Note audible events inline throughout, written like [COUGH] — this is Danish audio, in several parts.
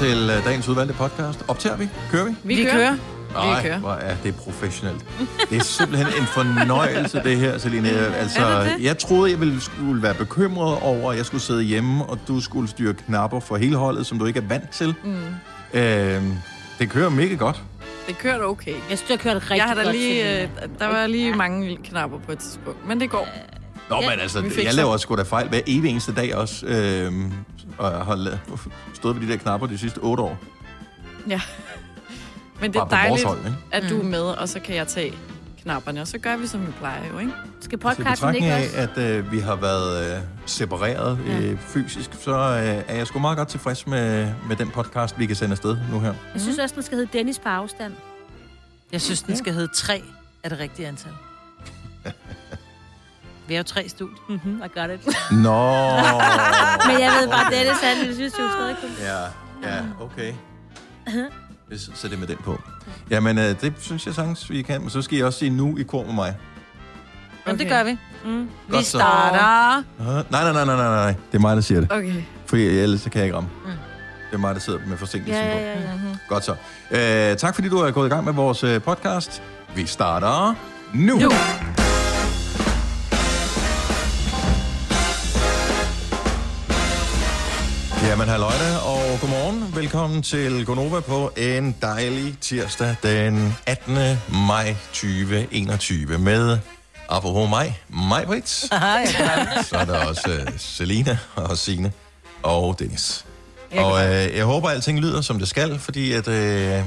til øh, dagens udvalgte podcast. Optager vi? Kører vi? Vi, vi kører. Nej, kører. hvor er det professionelt. Det er simpelthen en fornøjelse, det her, Selina. Altså, det det? jeg troede, jeg ville skulle være bekymret over, at jeg skulle sidde hjemme, og du skulle styre knapper for hele holdet, som du ikke er vant til. Mm. Øh, det kører mega godt. Det kørte okay. Jeg synes, jeg kørte rigtig Jeg har da godt lige, øh, der var lige mange knapper på et tidspunkt, men det går. Nå, Ja, men altså, jeg laver også sgu da fejl hver evig eneste dag også. Øh, og jeg har la- stået ved de der knapper de sidste otte år. Ja. Men det er dejligt, hold, ikke? at du er med, og så kan jeg tage knapperne, og så gør vi, som vi plejer jo, ikke? Skal Til podcasten ikke af, også? at øh, vi har været øh, separeret øh, fysisk, så øh, er jeg sgu meget godt tilfreds med, med den podcast, vi kan sende afsted nu her. Jeg synes også, den skal hedde Dennis på afstand. Jeg synes, den skal hedde 3 af det rigtige antal. [LAUGHS] Vi er jo tre i studiet. Mhm, I got it. [LAUGHS] Nå! Men jeg ved bare, Dennis, han synes jo stadig kun. Ja, ja, okay. Så sæt det med den på. Jamen, øh, det synes jeg sagtens, vi kan. Men så skal I også sige nu i kor med mig. Men det Okay. gør vi. Mm. Vi Godt så. starter... Uh, nej, nej, nej, nej, nej, nej. Det er mig, der siger det. Okay. For ellers så kan jeg ikke ramme. Mm. Det er mig, der sidder med forsinkelsen Ja, på. ja, ja. ja. Godt så. Øh, tak fordi du er gået i gang med vores øh, podcast. Vi starter nu. nu. Jamen, halløj da, og godmorgen. Velkommen til Gonova på en dejlig tirsdag den 18. maj 2021 med, apropos mig, [LAUGHS] mig Brits. Så er der også uh, Selina og Sine og Dennis. Og øh, jeg håber, at alting lyder, som det skal, fordi at øh,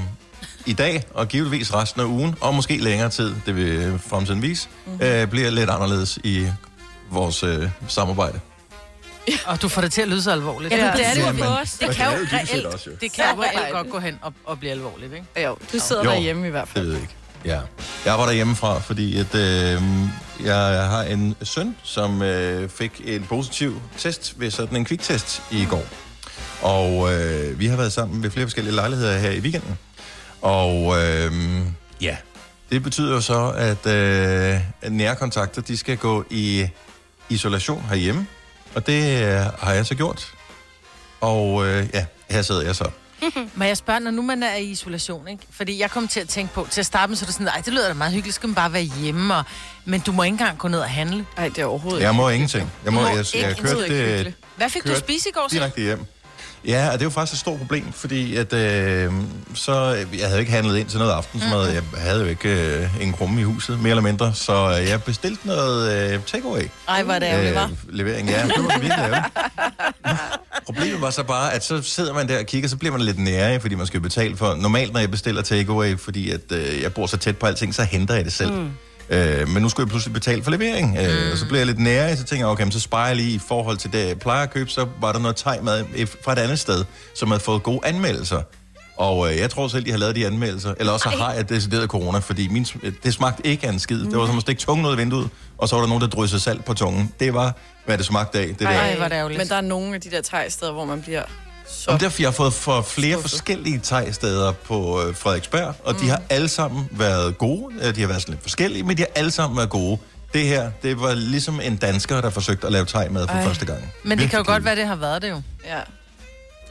i dag, og givetvis resten af ugen, og måske længere tid, det vil fremtiden vise, øh, bliver lidt anderledes i vores øh, samarbejde. Og du får det til at lyde så alvorligt. Ja, Ja. det er det jo for os. Det kan jo reelt, det kan jo reelt godt gå hen og, og blive alvorligt, ikke? Jo, du sidder Jo. derhjemme i hvert Det fald. ved jeg ikke. Ja. Jeg arbejder hjemmefra, fordi at, øh, jeg har en søn, som øh, fik en positiv test ved sådan en kviktest i går. Og øh, vi har været sammen ved flere forskellige lejligheder her i weekenden. Og øh, ja, det betyder jo så, at øh, nære kontakter, de skal gå i isolation herhjemme. Og det øh, har jeg så gjort. Og øh, ja, her sidder jeg så. [LAUGHS] Men jeg spørger, når nu man er i isolation, ikke? Fordi jeg kom til at tænke på, til at starte med, så er det sådan, ej, det lyder da meget hyggeligt, skal man bare være hjemme, og... men du må ikke engang gå ned og handle. Nej, det er overhovedet Jeg må ingenting. Jeg, må, må jeg, jeg, jeg ikke- kørte er. Hvad fik du at spise i går så? direkte hjem. Ja, og det er jo faktisk et stort problem, fordi at, øh, så, jeg havde ikke handlet ind til noget aftensmad. Mhm. Jeg havde jo ikke øh, en krumme i huset, mere eller mindre. Så øh, jeg bestilte noget øh, takeaway. Ej, hvor er det ærgerligt, var. levering, ja. Det var virkelig ærgerligt. Problemet var så bare, at så sidder man der og kigger, så bliver man lidt nære, fordi man skal jo betale for... Normalt, når jeg bestiller takeaway, fordi at, øh, jeg bor så tæt på alting, så henter jeg det selv. Mm. Øh, men nu skulle jeg pludselig betale for levering, øh, og så bliver jeg lidt nære, så tænker jeg, okay, så sparer jeg lige i forhold til det, jeg plejer at købe, så var der noget tegmad fra et andet sted, som havde fået gode anmeldelser. Og øh, jeg tror selv, de har lavet de anmeldelser. Eller også har jeg decideret corona, fordi min, det smagte ikke af en skid. Det var som at stikke tungen ud af vinduet, og så var der nogen, der dryssede salt på tungen. Det var, hvad det smagte af. Det der. Ej, er det ærgerligt. Men der er nogle af de der tegsteder, hvor man bliver så... Jamen, derfor jeg har fået for flere forskellige tegsteder på øh, Frederiksberg, og mm. de har alle sammen været gode. De har været sådan lidt forskellige, men de har alle sammen været gode. Det her, det var ligesom en dansker, der forsøgte at lave tegmad for Ej. første gang. Men det kan jo godt være, det har været det jo. Ja.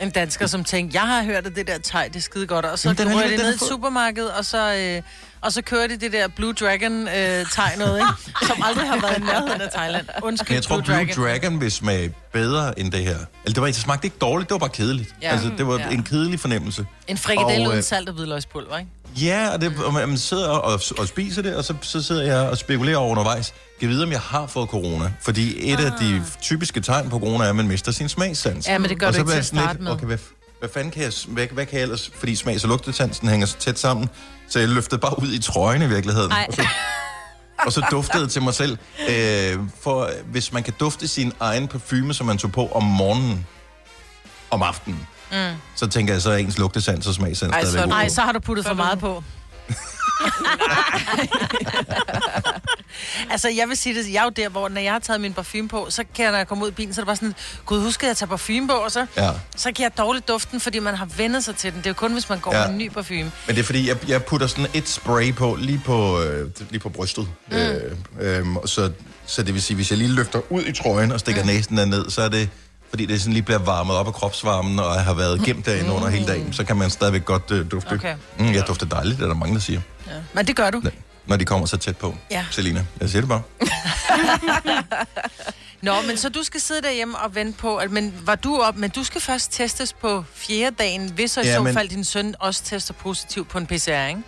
En dansker, som tænkte, jeg har hørt, at det der teg, det er skide godt. Og så det den ned i supermarkedet, og så, øh, og så kører de det der Blue Dragon øh, noget, ikke? [LAUGHS] som aldrig har været i nærheden af Thailand. Undskyld, Men jeg tror, Blue Blue Dragon. Dragon vil smage bedre end det her. Eller det, var, det smagte ikke dårligt, det var bare kedeligt. Ja. Altså, det var Ja. en kedelig fornemmelse. En frikadelle uden øh, salt og hvidløgspulver, ikke? Ja, og, det, og man sidder og, og spiser det, og så, så sidder jeg og spekulerer over undervejs. Kan vide, om jeg har fået corona? Fordi et af de typiske tegn på corona er, at man mister sin smagssans. Ja, men det gør og du så ikke til at sådan starte med. Okay, hvad, hvad fanden kan jeg, hvad, hvad kan jeg ellers? Fordi smags- og lugtesansen hænger så tæt sammen, så jeg løftede bare ud i trøjen i virkeligheden. Ej. Og så, og så duftede til mig selv. Øh, for hvis man kan dufte sin egen parfume, som man tog på om morgenen, om aftenen, mm. så tænker jeg, så er ens lugtesans og smagsans Ej, så stadigvæk. Nej, så har du puttet Så for meget på. Altså, jeg vil sige det, jeg er jo der, hvor når jeg har taget min parfume på, så kan jeg, når jeg kommer ud i bilen, så er det bare sådan, gud, husk at jeg tager parfume på, og så, Ja. så kan jeg dårligt duften, fordi man har vendet sig til den. Det er jo kun, hvis man går Ja. med en ny parfume. Men det er fordi, jeg, jeg putter sådan et spray på, lige på, øh, lige på brystet. Mm. Øh, øh, så, så det vil sige, hvis jeg lige løfter ud i trøjen og stikker mm. næsen derned, så er det fordi det sådan lige bliver varmet op af kropsvarmen, og har været gemt derinde under hele dagen, så kan man stadigvæk godt øh, dufte. Okay. Mm, jeg dufter dejligt, det er der mange, der siger, Ja. Men det gør du. når de kommer så tæt på. Ja. Selina, jeg siger det bare. [LAUGHS] Nå, men så du skal sidde derhjemme og vente på, at, men var du op, men du skal først testes på fjerde dagen, hvis så i Ja, så men- fald din søn også tester positivt på en PCR, ikke?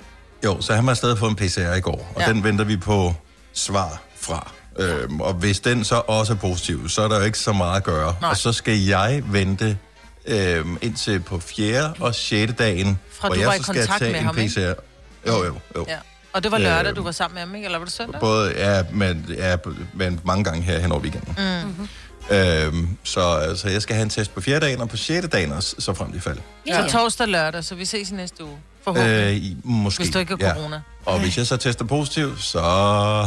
Jo, så han har stadig fået en PCR i går, og Ja. den venter vi på svar fra. Øhm, og hvis den så også er positiv, så er der jo ikke så meget at gøre. Nej. Og så skal jeg vente øhm, indtil på fjerde og sjette dagen, Fra hvor du jeg var i så skal tage med en ham, ikke? Jo, jo, jo. Ja. Og det var lørdag, Øh, du var sammen med ham, ikke? Eller var det søndag? Både, ja, men, ja, men mange gange her hen over weekenden. Mm. Øhm, så altså, jeg skal have en test på fjerde dagen, og på sjette dagen også, så frem til fald. Så torsdag og lørdag, så vi ses i næste uge. Forhåbentlig. Øh, i- måske. Hvis du ikke har corona. Og hvis jeg så tester positiv, så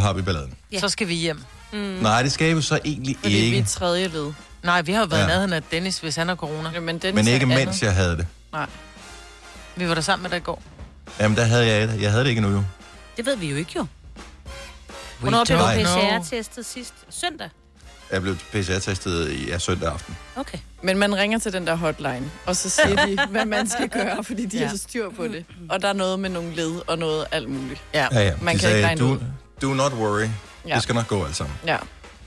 har vi balladen. Ja. Så skal vi hjem. Mm. Nej, det skal vi så egentlig Fordi vi ikke. er tredje led. Nej, vi har jo været Ja. ja. nærheden af Dennis, hvis han har corona. Ja, men, den Men ikke andet. mens jeg havde det. Nej. Vi var der sammen med dig i går. Jamen, der havde jeg det. Jeg havde det ikke endnu, jo. Det ved vi jo ikke, jo. Hvornår blev du don't PCR-testet sidst? Søndag? Jeg blev PCR-testet i ja, søndag aften. Okay. Men man ringer til den der hotline, og så siger de, [LAUGHS] hvad man skal gøre, fordi de Ja. har styr på det. Og der er noget med nogle led og noget alt muligt. Ja. Ja, ja. Man De kan ikke regne do, ud. do not worry. Ja. Det skal nok gå alt sammen. Ja,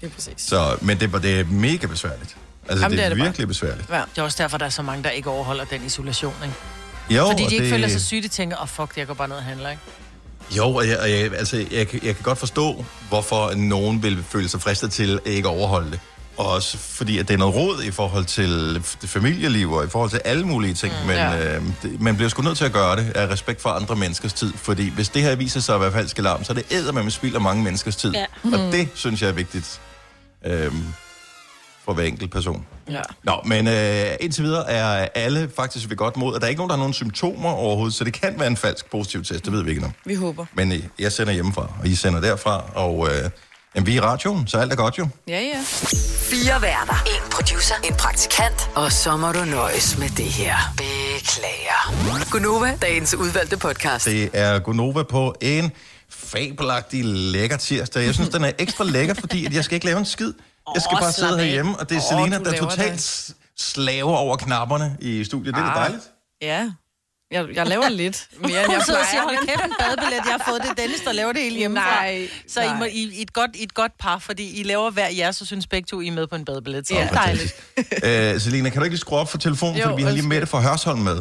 det er præcis. Så, men det, var- det er mega besværligt. Altså, Jamen, det det er, er det bare. virkelig besværligt. Ja. Det er også derfor, der er så mange, der ikke overholder den isolation, ikke? Jo, Fordi og de ikke det, føler sig syge, de tænker, åh oh, fuck, jeg går bare ned og handler, ikke? Jo, og jeg, og jeg, altså, jeg, kan- jeg kan godt forstå, hvorfor nogen vil føle sig fristet til at ikke overholde det. Og også fordi, at det er noget råd i forhold til familieliv og i forhold til alle mulige ting. Mm, men ja. øh, det, man bliver sgu nødt til at gøre det af respekt for andre menneskers tid. Fordi hvis det her viser sig at være falsk alarm, så er det æder med spild af mange menneskers tid. Ja. Og det synes jeg er vigtigt øh, for hver enkelt person. Ja. Nå, men øh, indtil videre er alle faktisk ved godt mod, at der er ikke nogen, der har nogen symptomer overhovedet, så det kan være en falsk positiv test, det ved vi ikke nu. Vi håber. Men øh, jeg sender hjemmefra, og I sender derfra, og øh, jamen, vi er i radioen, så alt er godt jo. Ja, ja. Fire værter. En producer. En praktikant. Og så må du nøjes med det her. Beklager. Gunova, dagens udvalgte podcast. Det er Gonova på en fabelagtig lækker tirsdag. Jeg synes, den er ekstra lækker, fordi at jeg skal ikke lave en skid. Jeg skal bare sidde herhjemme, og det er Selina, der totalt det. slaver over knapperne i studiet. Det er da dejligt. Ja. Jeg, jeg laver [LAUGHS] lidt mere, end Hun jeg sidder og siger, plejer. hold kæft, en badebillet, jeg har fået det. Dennis, der laver det hele hjemme. Nej, Så I, må, nej. I, I, et godt, I et godt par, fordi I laver hver jeres, så synes begge to, I er med på en badebillet. Så Ja. det er dejligt. [LAUGHS] Øh, Selina, kan du ikke lige skrue op for telefonen, Jo, fordi vi har lige. Mette fra Hørsholm med.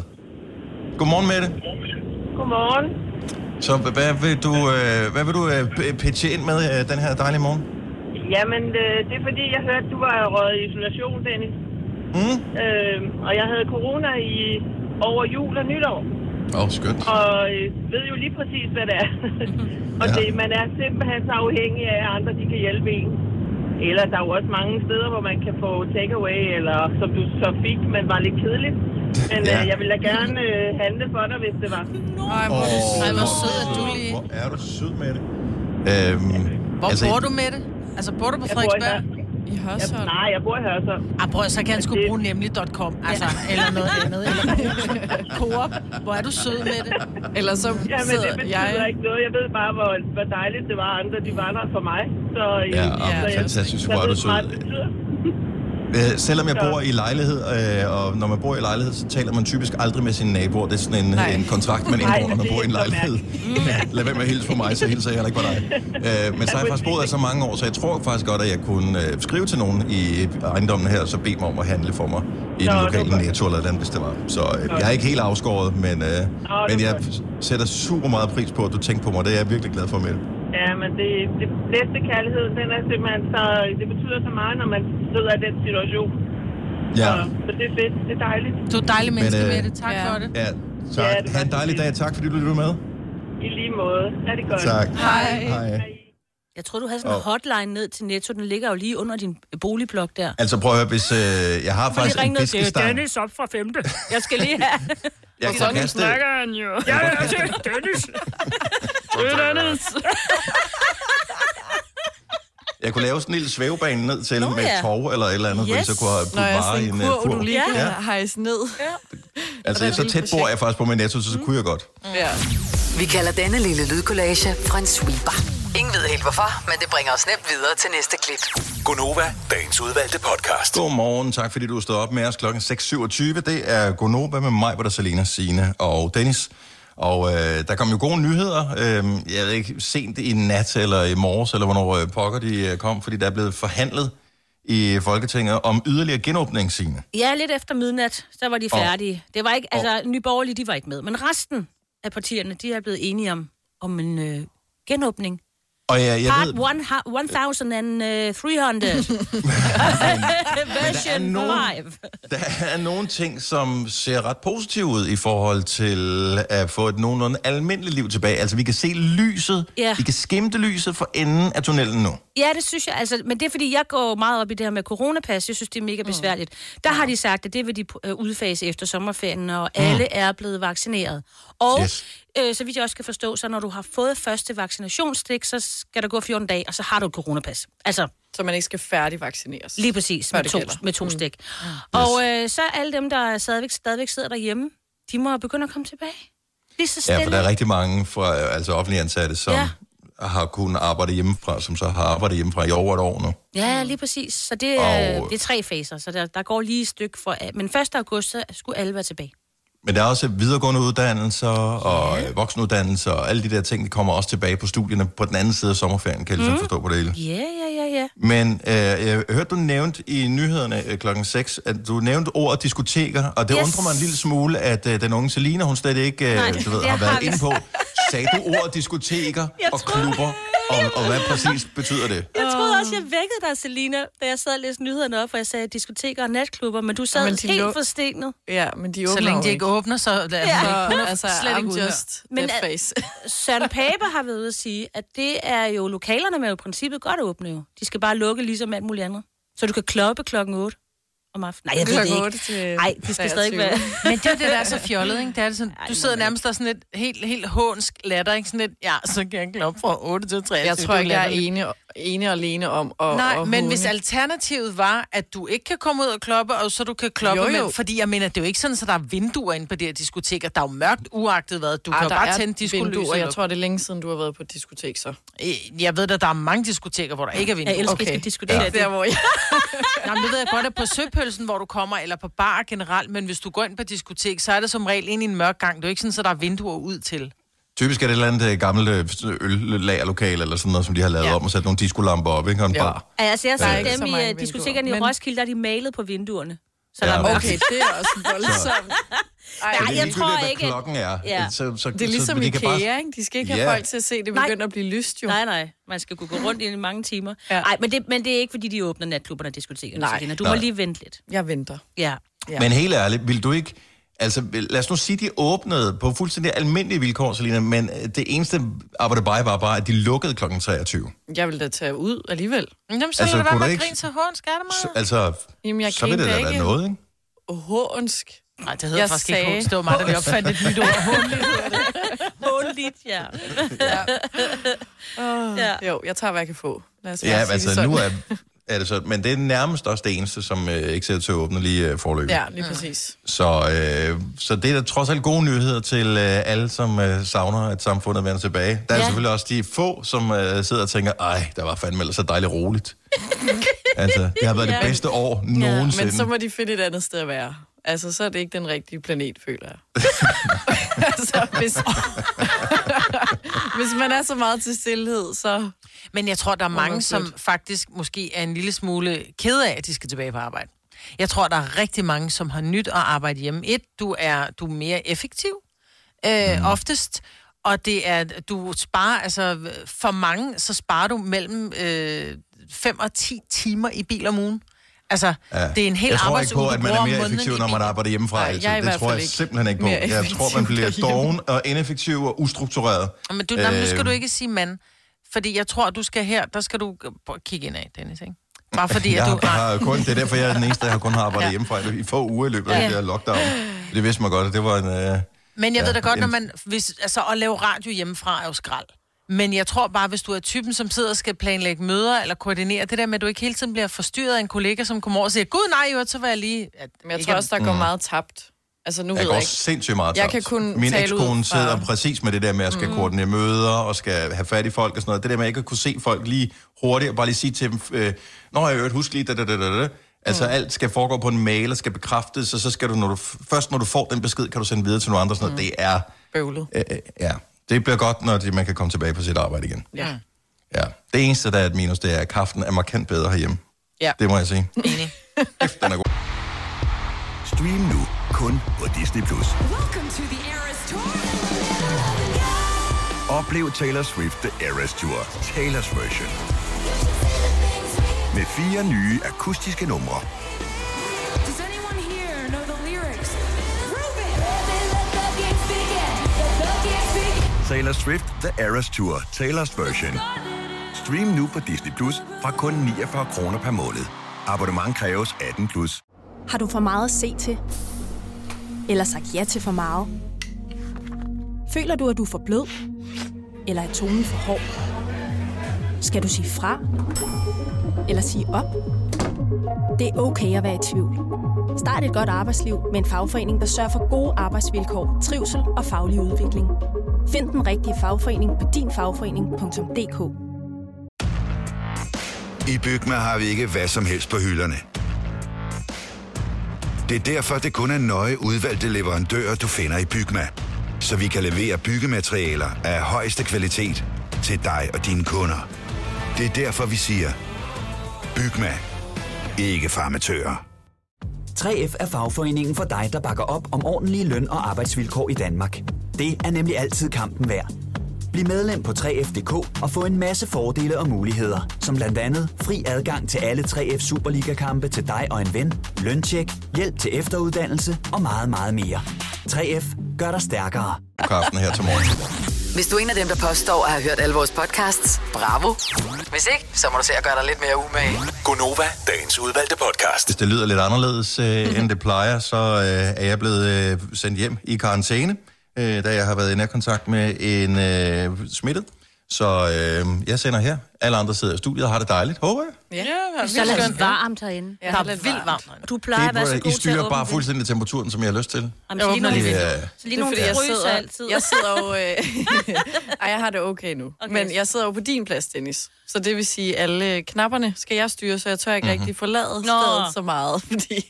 Godmorgen, Mette. Godmorgen. Så hvad vil du, øh, hvad vil du øh, pitche ind med øh, den her dejlige morgen? Jamen, øh, det er fordi, jeg hørte, du var røget i isolation, Dennis. Mm? Øh, og jeg havde corona i over jul og nytår. Åh, oh, skønt. Og øh, ved jo lige præcis, hvad det er. [LAUGHS] og Ja. det, man er simpelthen så afhængig af, at andre de kan hjælpe en. Eller der er jo også mange steder, hvor man kan få takeaway, eller som du så fik, men var lidt kedeligt. Men Ja. øh, jeg ville da gerne øh, handle for dig, hvis det var. Ej, hvor er Ej, hvor hvor- sød er du lige. Hvor er du sød med det? Øhm, Hvor altså, bor du med det? Altså, bor du på Jeg bor i Frederiksberg? Hørsholm. I Hørsholm. Nej, jeg bor i Hørsholm. Ah, prøv, så kan han sgu bruge nemlig.com, altså, eller noget [LAUGHS] andet. Eller Coop. Hvor er du sød med det? Eller så Jamen, det sidder betyder jeg... ikke noget. Jeg ved bare, hvor, hvor dejligt det var, andre de var der for mig. Så, øh, Ja, så ja, jeg- fantastisk. jeg Hvor er ved du det betyder. Øh, selvom jeg bor i lejlighed, øh, og når man bor i lejlighed, så taler man typisk aldrig med sine naboer. Det er sådan en, Nej. en kontrakt, man indgår, når man bor i en er så lejlighed. [LAUGHS] Lad være med at hilse på mig, så hilser jeg heller ikke på dig. Øh, men så har jeg faktisk boet her så mange år, så jeg tror faktisk godt, at jeg kunne øh, skrive til nogen i ejendommen her, og så bede mig om at handle for mig i den Nå, lokale netto eller den, hvis det var. Så øh, jeg er ikke helt afskåret, men, øh, det men jeg sætter super meget pris på, at du tænker på mig. Det er jeg virkelig glad for, med Ja, men det, det bedste kærlighed, den er simpelthen så... Det betyder så meget, når man sidder i den situation. Ja, Så, så det er fedt. Det er dejligt. Du er dejlig menneske øh, med det. Tak ja. for det. ja. Så Ja, det ha' en dejlig dag. Tak, fordi du lyttede med. I lige måde. Er det godt? Tak. Hej. Hej. Jeg tror du havde sådan en hotline ned til Netto. Den ligger jo lige under din boligblok der. Altså prøv at høre, hvis øh, jeg har faktisk en fiskestang. op fra femte. Jeg skal lige have... Jeg kan Sådan kaste, snakker han jo. Ja, ja, det er Dennis. [LAUGHS] Det er Dennis. Jeg kunne lave sådan en lille svævebane ned til Nå, med ja. et tov eller et eller andet, yes. Yes. så kunne jeg putte jeg er varer i en en uh, kurv, du kurv. lige kan Ja. ja. hejse ned. Altså, Og der så tæt bor jeg faktisk på min netto, så, så kunne jeg godt. Ja. Vi kalder denne lille lydkollage Frans sweeper. Ingen ved helt hvorfor, men det bringer os nemt videre til næste klip. Gunova, dagens udvalgte podcast. Godmorgen, tak fordi du stod op med os klokken 6.27. Det er Gonova med mig, hvor der Selina, Signe og Dennis. Og øh, der kom jo gode nyheder. Øh, jeg ved ikke, sent i nat eller i morges, eller hvornår øh, pokker de øh, kom, fordi der er blevet forhandlet i Folketinget om yderligere genåbning, Signe. Ja, lidt efter midnat, så var de Og- færdige. Det var ikke, altså, Nye Borgerlige, de var ikke med. Men resten af partierne, de er blevet enige om, om en øh, genåbning. Og jeg, jeg Part ved, one, 1300. [LAUGHS] Version nogen- 5. der er nogle ting, som ser ret positive ud i forhold til at få et nogenlunde almindeligt liv tilbage. Altså, vi kan se lyset, Ja. vi kan skimte lyset for enden af tunnelen nu. Ja, det synes jeg. Altså, men det er, fordi jeg går meget op i det her med coronapas. Jeg synes, det er mega besværligt. Der har de sagt, at det vil de øh, udfase efter sommerferien, og alle er blevet vaccineret. Og Yes. Øh, så vidt jeg også kan forstå, så når du har fået første vaccinationsstik, så skal der gå 14 dage, og så har du et coronapas. Altså, Så man ikke skal færdigvaccineres. lige præcis, med to, gælder. med to stik. Og øh, så alle dem, der stadigvæk, stadigvæk sidder derhjemme, de må begynde at komme tilbage. Lige så stille. Ja, for der er rigtig mange fra altså offentlige ansatte, som ja. Ja. har kunnet arbejde hjemmefra, som så har arbejdet hjemmefra i over et år nu. Ja, lige præcis. Så det, er, Og- det er tre faser, så der, der går lige et stykke for... Men 1. august, så skulle alle være tilbage. Men der er også videregående uddannelser og ja. voksenuddannelser og alle de der ting, de kommer også tilbage på studierne på den anden side af sommerferien, kan jeg ligesom forstå på det hele. Ja, ja, ja, ja. Men øh, jeg hørte, du nævnte i nyhederne øh, klokken 6, at du nævnte ordet diskoteker, og det yes. Undrer mig en lille smule, at øh, den unge Selina, hun slet ikke øh, Nej, du ved, har været har vi. inde på. Sagde du ordet diskoteker Jeg og troede- klubber, og, og hvad præcis betyder det? Jeg troede også, jeg vækkede dig, Selina, da jeg sad og læste nyhederne op, hvor jeg sagde diskoteker og natklubber, men du sad men helt lå- forstenet. Ja, men de åbner Så længe de ikke åbner, så er Ja. altså, slet ikke I'm ude just Men er- face. [LAUGHS] Søren Pape har været ude at sige, at det er jo lokalerne med jo i princippet godt åbne jo. De skal bare lukke ligesom alt muligt andet. Så du kan kloppe klokken 8 om aftenen. Nej, jeg ved det ikke. til Nej, det skal stadig 23. være... Men det er det, der er så fjollet, ikke? Det er det sådan, Ej, du sidder nærmest der sådan lidt helt, helt hånsk latter, ikke? Sådan lidt, ja, så kan jeg kloppe fra 8 til 3. Jeg tror ikke, jeg er ene, ene og alene om at Nej, at men hvis alternativet var, at du ikke kan komme ud og kloppe, og så du kan kloppe Jo, med... jo. Fordi jeg mener, det er jo ikke sådan, at der er vinduer inde på de her diskoteker. Der er jo mørkt uagtet hvad. Du kan Ah, jo der bare er tænde vinduer. diskolyset. Jeg tror, det er længe siden, du har været på et diskotek, så. Øh, Jeg ved da, der er mange diskoteker, hvor der ikke er vinduer. Jeg elsker, Okay. diskutere Ja. det. Der, hvor jeg... [LAUGHS] Jamen, det ved jeg godt, at på søpølsen, hvor du kommer, eller på bar generelt, men hvis du går ind på diskotek, så er det som regel ind i en mørk gang. Det er jo ikke sådan, at der er vinduer ud til. Typisk er det et eller andet øh, gammelt øh, øllagerlokale eller sådan noget, som de har lavet ja. Ja. om og sat nogle diskolamper op, ikke? Og en Ja. bar. Altså, jeg Der er har ikke set dem i øh, diskotekerne i Roskilde, der er de malet på vinduerne. Så Ja, der er. Okay, det er også voldsomt. [LAUGHS] Ej, Så Nej, jeg tror hvad ikke, klokken er. Ja. Så, så, det er ligesom så, de IKEA, kan bare... ikke? De skal ikke have Ja. folk til at se, det Nej. begynder at blive lyst, jo. Nej, nej. Man skal kunne gå rundt i mange timer. Ja. Nej, men det, men det er ikke, fordi de åbner natklubberne og diskotekerne. Nej. Selina. Du Nej. må lige vente lidt. Jeg venter. Ja. Ja. Men helt ærligt, vil du ikke... Altså, lad os nu sige, de åbnede på fuldstændig almindelige vilkår, Selina, men øh, det eneste arbejde bare var bare, at de lukkede kl. 23. Jeg vil da tage ud alligevel. Jamen, så Altså, kan det være med ikke- grin til Så, meget? altså, Jamen, jeg så vil det da være ikke. noget, ikke? Hånsk. Nej, det hedder Jeg faktisk sagde- ikke hånd. Det var mig, der lige opfandt et nyt ord. [LAUGHS] Det. Håndligt, ja. Oh, Ja. Jo, jeg tager, hvad jeg kan få. Lad os bare Ja, sige det altså sådan. nu er, [LAUGHS] er det så... Men det er nærmest også det eneste, som øh, ikke ser til at åbne lige øh, forløbet. Ja, lige præcis. Så, øh, så det er da trods alt gode nyheder til øh, alle, som øh, savner, at samfundet vender tilbage. Der er ja. Ja. selvfølgelig også de få, som øh, sidder og tænker, ej, der var fandme ellers så dejligt roligt. [LAUGHS] altså, det har været det Ja. bedste år nogensinde. Men så må de finde et andet sted at være. Altså, så er det ikke den rigtige planet, føler jeg. [LAUGHS] altså, hvis, hvis man er så meget til stillhed, så... Men jeg tror, der er man mange, som faktisk måske er en lille smule ked af, at de skal tilbage på arbejde. Jeg tror, der er rigtig mange, som har nyt at arbejde hjemme. Et, du er, du er mere effektiv, øh, mm. oftest. Og det er, du sparer, altså for mange, så sparer du mellem øh, 5 og 10 timer i bil om ugen. Altså, ja. det er en hel jeg tror ikke på, at man er mere effektiv, når man arbejder hjemmefra. Nej, altid. jeg det tror jeg ikke simpelthen ikke på. Jeg tror, man bliver [LAUGHS] doven og ineffektiv og ustruktureret. Men du, øh... nu skal du ikke sige mand. Fordi jeg tror, du skal her, der skal du kigge ind af, Dennis, ikke? Bare fordi, Jeg at du... har, kun, det er derfor, jeg er den eneste, der har kun har arbejdet Ja. hjemmefra i- få uger i løbet af Ja. det her lockdown. Det vidste man godt, at det var en... Øh, Men jeg Ja, ved da godt, når en- man... Hvis, altså, at lave radio hjemmefra er jo skrald. Men jeg tror bare, hvis du er typen, som sidder og skal planlægge møder eller koordinere, det der med, at du ikke hele tiden bliver forstyrret af en kollega, som kommer over og siger, gud nej, jo, så var jeg lige... At, Men jeg ikke tror også, der går Mm. meget tabt. Altså, nu Jeg ved går jeg ikke. sindssygt meget Jeg tabt. kan kun Min ekskone fra- sidder præcis med det der med at skal mm. koordinere møder og skal have fat i folk og sådan noget. Det der med, at jeg ikke kunne se folk lige hurtigt og bare lige sige til dem, øh, Nå, jeg hørt, husk lige, da, da, da, da, da. Altså, mm. alt skal foregå på en mail og skal bekræftes, og så skal du, når du, først når du får den besked, kan du sende videre til nogle andre. Sådan noget. Det er, Bøvlet. øh, øh, ja, det bliver godt, når de, man kan komme tilbage på sit arbejde igen. Ja. Ja. Det eneste, der er et minus, det er, at kraften er markant bedre herhjemme. Ja. Det må jeg sige. Enig. [LAUGHS] Kæft, den er god. Stream nu kun på Disney+. Plus. Oplev Taylor Swift The Eras Tour, Taylor's version. Med fire nye akustiske numre. Taylor Swift The Eras Tour, Taylor's version. Stream nu på Disney Plus fra kun 49 kroner per måned. Abonnement kræves 18 plus. Har du for meget at se til? Eller sagt ja til for meget? Føler du, at du er for blød? Eller er tonen for hård? Skal du sige fra? Eller sige op? Det er okay at være i tvivl. Start et godt arbejdsliv med en fagforening, der sørger for gode arbejdsvilkår, trivsel og faglig udvikling. Find den rigtige fagforening på dinfagforening.dk I Bygma har vi ikke hvad som helst på hylderne. Det er derfor, det kun er nøje udvalgte leverandører, du finder i Bygma. Så vi kan levere byggematerialer af højeste kvalitet til dig og dine kunder. Det er derfor, vi siger, Bygma. Ikke farmatører. 3F er fagforeningen for dig, der bakker op om ordentlige løn- og arbejdsvilkår i Danmark. Det er nemlig altid kampen værd. Bliv medlem på 3F.dk og få en masse fordele og muligheder, som blandt andet fri adgang til alle 3F Superliga-kampe til dig og en ven, løntjek, hjælp til efteruddannelse og meget, meget mere. 3F gør dig stærkere. Kraften her til morgen. Hvis du er en af dem, der påstår at have hørt alle vores podcasts, bravo. Hvis ikke, så må du se at gøre dig lidt mere umage. Gonova, dagens udvalgte podcast. Hvis det lyder lidt anderledes, øh, end det plejer, så øh, er jeg blevet øh, sendt hjem i karantæne, øh, da jeg har været i nærkontakt med en øh, smittet. Så øh, jeg sender her. Alle andre sidder i studiet og har det dejligt, håber jeg. Ja, Det er så lidt varmt herinde. Ja, Der er vildt varmt. Du plejer at være så Det, god I til at styrer åbne bare fuldstændig temperaturen, som jeg har lyst til. Jamen, Jeg så lige åbner nogle, lige Det er, så lige Det er fordi, jeg sidder, altid. jeg sidder jo... Øh, [LAUGHS] [LAUGHS] ej, jeg har det okay nu. Okay. Okay. Men jeg sidder jo på din plads, Dennis. Så det vil sige, alle knapperne skal jeg styre, så jeg tør ikke mm-hmm. rigtig forlade Nå. stedet så meget, [LAUGHS] fordi...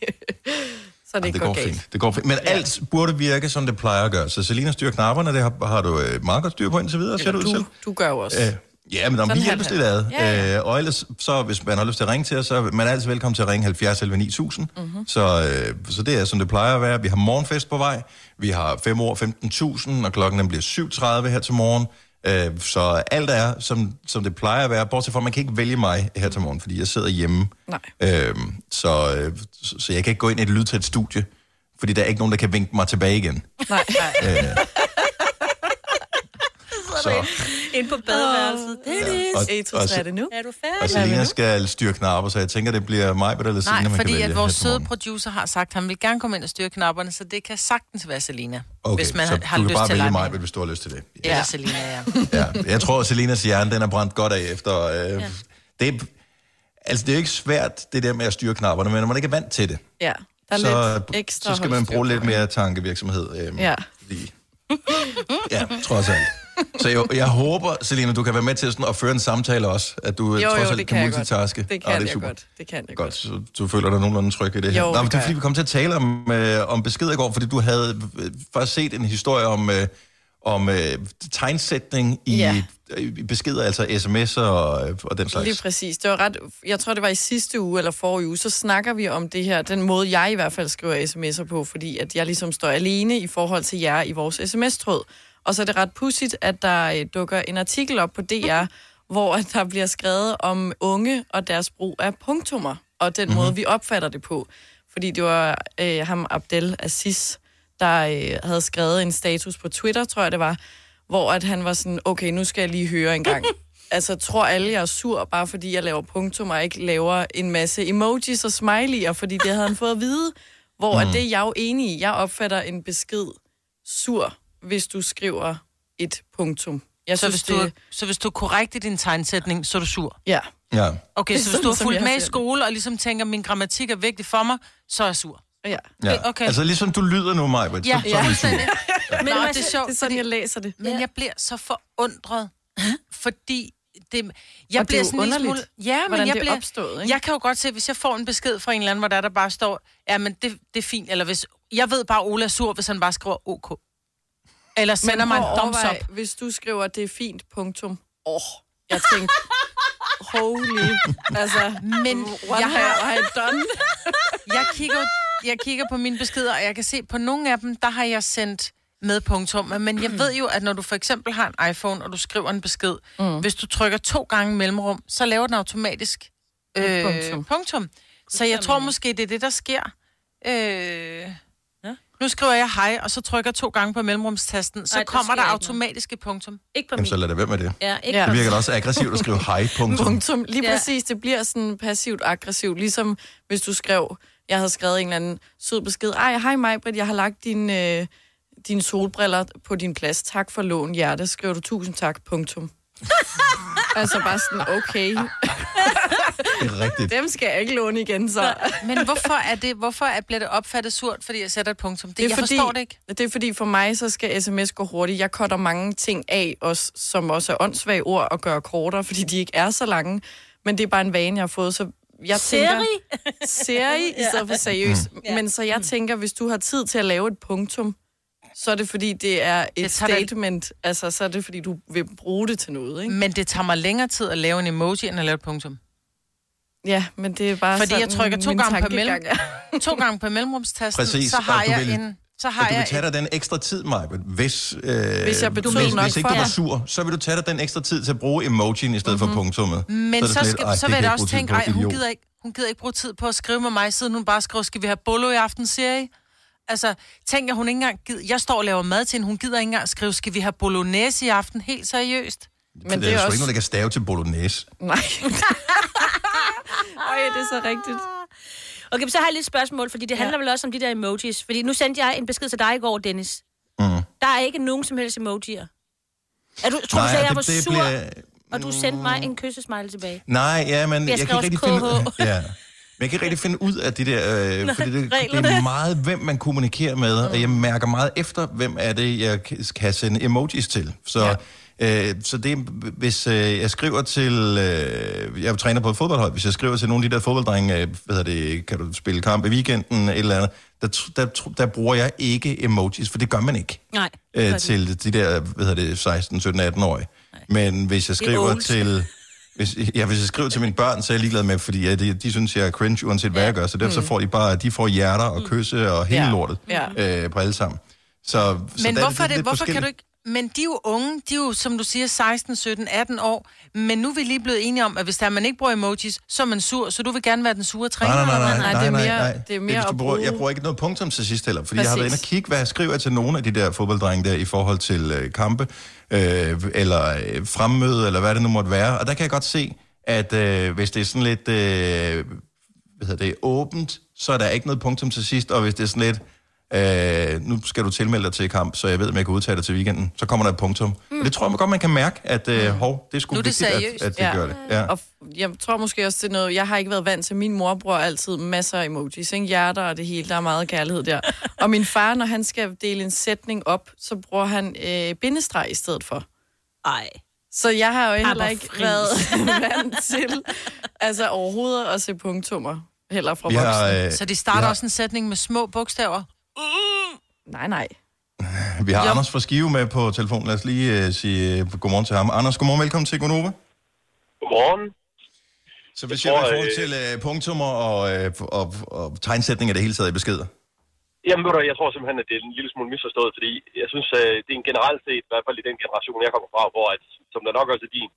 så det det ikke går går fint. Det går fint. Men alt burde virke, som det plejer at gøre. Så Selina styrer knapperne, det har, har du øh, meget godt styr på indtil videre, ser det ud Eller til. du, du gør jo også. Øh, ja, men Sådan vi hjælpes lidt ad. Ja, ja. Øh, og ellers, så hvis man har lyst til at ringe til os, så er man altid velkommen til at ringe 70 11 9000. Mhm. Mm-hmm. Så, øh, så det er, som det plejer at være. Vi har morgenfest på vej. Vi har 5 år 15.000, og klokken den bliver 7.30 her til morgen. Øh, så alt er, som, som det plejer at være, bortset fra, at man kan ikke vælge mig her til morgen, fordi jeg sidder hjemme. Nej. Øh, så, øh, så, så jeg kan ikke gå ind i et lydtæt studie, fordi der er ikke nogen, der kan vinke mig tilbage igen. Nej, nej. Så, Ind på badeværelset. Dennis, og, Et, to, og, tre, er det nu? er du og færdig? Selina skal styre knapper, så jeg tænker, det bliver mig eller Selina, Nej, man kan fordi at vores søde producer har sagt, at han vil gerne komme ind og styre knapperne, så det kan sagtens være Selina. Okay, hvis man så har du kan lyst bare til vælge mig, hvis du har lyst til det. Eller ja. Selina, ja. [LAUGHS] Ja. Jeg tror, at Selinas hjerne, den er brændt godt af efter... Øh, ja. det, er, altså, det er jo ikke svært, det der med at styre knapperne, men når man ikke er vant til det, Ja, der er så, lidt ekstra så skal man bruge lidt mere tankevirksomhed. Øh, Ja. Fordi, ja, trods alt. Så jeg, jeg håber, Selina, du kan være med til sådan at føre en samtale også, at du Jo, trods jo, alt det kan kan jeg godt. multitaske. Det kan er jeg super. godt. Det kan jeg Godt, godt. så du føler dig nogenlunde tryg i det her. Jo, det men det er fordi, jeg. vi kom til at tale om, øh, om beskeder i går, fordi du havde øh, faktisk set en historie om, øh, om øh, tegnsætning i, Ja. i beskeder, altså sms'er og, øh, og den slags. Lige præcis. Det var ret, jeg tror, det var i sidste uge eller forrige uge, så snakker vi om det her, den måde, jeg i hvert fald skriver sms'er på, fordi at jeg ligesom står alene i forhold til jer i vores sms-tråd. Og så er det ret pudsigt, at der øh, dukker en artikel op på DR, hvor der bliver skrevet om unge og deres brug af punktummer, og den mm-hmm. måde, vi opfatter det på. Fordi det var øh, ham, Abdel Aziz, der øh, havde skrevet en status på Twitter, tror jeg det var, hvor at han var sådan, okay, nu skal jeg lige høre en gang. [LAUGHS] altså, tror alle, jeg er sur, bare fordi jeg laver punktum, og ikke laver en masse emojis og smiley'er, fordi det havde han fået at vide. Hvor mm. at det er jeg jo enig i. Jeg opfatter en besked sur, hvis du skriver et punktum. Jeg Så, synes, hvis du, det... så hvis du er korrekt i din tegnsætning, så er du sur. Ja. Ja. Okay, så hvis du har fulgt med i skole, og ligesom tænker, min grammatik er vigtig for mig, så er jeg sur. Ja. Ja. Okay. Altså ligesom du lyder nu, Maja. Ja, så, så er vi sur. fuldstændig. Men Nå, det- er sjovt, det er sådan, jeg læser det. Men jeg bliver så forundret, fordi det, jeg Og det er bliver jo sådan underligt, smule... Ja, men jeg det er bliver, opstået, ikke? Jeg kan jo godt se, hvis jeg får en besked fra en eller anden, hvor der, der bare står, ja, men det, det er fint, eller hvis... Jeg ved bare, at Ola er sur, hvis han bare skriver OK. Eller sender mig en thumbs up. Hvis du skriver, det er fint, punktum. Åh, oh, jeg tænkte, holy, altså, Men jeg have har- I done? jeg kigger, jeg kigger på mine beskeder, og jeg kan se, på nogle af dem, der har jeg sendt med punktum. Men jeg ved jo, at når du for eksempel har en iPhone, og du skriver en besked, mm. hvis du trykker to gange mellemrum, så laver den automatisk øh, punktum. punktum. Så jeg tror måske, det er det, der sker. Øh. Nu skriver jeg hej, og så trykker jeg to gange på mellemrumstasten, så Ej, kommer der automatisk et punktum. Ikke på Jamen, så lad det være med det. Ja, ikke Ja. Det virker da også aggressivt at skrive hej, punktum. [LAUGHS] Punktum. Lige Ja. præcis, det bliver sådan passivt aggressivt. Ligesom hvis du skrev, jeg havde skrevet en eller anden sød besked. Ej, hej mig, Britt, jeg har lagt din, øh, dine solbriller på din plads. Tak for lån, hjerte. Skriver du tusind tak, punktum. [LAUGHS] altså bare sådan, okay, [LAUGHS] Det er rigtigt. dem skal jeg ikke låne igen, så. Men hvorfor er det, hvorfor er, bliver det opfattet surt, fordi jeg sætter et punktum? Det, Det er jeg fordi, forstår det ikke. Det er fordi, for mig, så skal sms gå hurtigt. Jeg cutter mange ting af, også, som også er åndssvage ord, og gør kortere, fordi de ikke er så lange. Men det er bare en vane, jeg har fået, så jeg tænker... Seri? [LAUGHS] Seri, i stedet for seriøst. Ja. Men så jeg tænker, hvis du har tid til at lave et punktum, så er det fordi, det er et det- statement. Altså, så er det fordi, du vil bruge det til noget, ikke? Men det tager mig længere tid at lave en emoji, end at lave et punktum. Ja, men det er bare Fordi jeg sådan, trykker to gange på mellem, to gange på mellemrumstasten, Præcis, så har jeg vil- en... Så har Og du vil jeg tage et, dig den ekstra tid, Maja, hvis, øh, Hvis jeg betød hvis, nok hvis ikke for du var sur, så vil du tage dig den ekstra tid til at bruge emojien i stedet mm-hmm. for punktummet. men så, lidt, skal, "Ej, så vil jeg jeg også tænke, ej, hun idiot." gider, ikke, hun gider ikke bruge tid på at skrive med mig, siden hun bare skriver, skal vi have bolo i aften, serie? Altså, tænk, at hun ikke engang gider, jeg står og laver mad til hende, hun gider ikke engang skrive, skal vi have bolognese i aften, helt seriøst? Men det, det er er sgu også... ikke noget, der kan stave til bolognese. Nej. [LAUGHS] Øj, det er så rigtigt. Okay, så har jeg lidt spørgsmål, fordi det handler vel også om de der emojis. Fordi nu sendte jeg en besked til dig i går, Dennis. Mm. Der er ikke nogen som helst emojier. Er du, tror Nej, du, at jeg det- var det sur, bliver- og du sendte mig en kyssesmiley tilbage? Nej, ja, men Jeg jeg, skrev kan ikke rigtig finde KH. [LAUGHS] ja. Men jeg kan ikke rigtig finde ud af det der, øh, [LAUGHS] Nej, fordi det, det er meget, hvem man kommunikerer med, og jeg mærker meget efter, hvem er det, jeg kan- kan sende emojis til. Så, ja. Øh, så det hvis øh, jeg skriver til, øh, jeg træner på et fodboldhold, hvis jeg skriver til nogle af de der fodbolddrenge, øh, hvad hedder det, kan du spille kamp i weekenden, eller andet, der, der, der bruger jeg ikke emojis, for det gør man ikke Nej. øh, til de der, hvad hedder det, 16, 17, 18 årige. Men hvis jeg Det er skriver til... Hvis, ja, hvis jeg skriver til mine børn, så er jeg ligeglad med, fordi ja, de, de synes, jeg er cringe, uanset hvad jeg gør. Så derfor så får de bare, de får hjerter og kysse og hele Ja. lortet Ja. øh, på alle sammen. Så, så Men der hvorfor, er det, lidt hvorfor kan du ikke... Men de er jo unge, de er jo, som du siger, 16, 17, 18 år. Men nu er vi lige blevet enige om, at hvis der man ikke bruger emojis, så er man sur, så du vil gerne være den sure træner. Nej, nej, nej, nej, Nej, nej, det er nej, mere- nej. det er mere at bruger, bruge- Jeg bruger ikke noget punktum til sidst heller, fordi jeg har været inde og Præcis. kigge, hvad jeg skriver til nogle af de der fodbolddrenge der i forhold til øh, kampe, øh, eller øh, fremmøde, eller hvad det nu måtte være. Og der kan jeg godt se, at øh, hvis det er sådan lidt, øh, hvad hedder det, åbent, så er der ikke noget punktum til sidst, og hvis det er sådan lidt, øh, nu skal du tilmelde dig til kamp, så jeg ved, om jeg kan udtage dig til weekenden, så kommer der et punktum. Mm. Det tror jeg godt, man kan mærke, at øh, hov, det er sgu Nu er det vigtigt, at, seriøst. at det Ja. gør det. Ja. Og jeg tror måske også, det er noget... Jeg har ikke været vant til... Min mor bruger altid masser af emojis, ikke? Hjerter og det hele. Der er meget kærlighed der. Og min far, når han skal dele en sætning op, så bruger han øh, bindestreg i stedet for. Ej. Så jeg har jo heller ikke været [LAUGHS] vant til altså overhovedet at se punktummer. Heller fra Vi voksne. har, øh, Så de starter har, også en sætning med små bogstaver. Nej, nej. [LAUGHS] Vi har Jo. Anders fra Skive med på telefonen. Lad os lige uh, sige uh, godmorgen til ham. Anders, godmorgen. Velkommen til Gonova. Godmorgen. Så hvis Jeg jeg, tror, i forhold øh, til uh, punktummer og, uh, og, og tegnsætninger det hele taget i beskeder. Jamen, ved du, jeg tror simpelthen, at det er en lille smule misforstået, fordi jeg synes, at det er en generelt set, i hvert fald i den generation, jeg kommer fra, hvor at, som der nok også er din.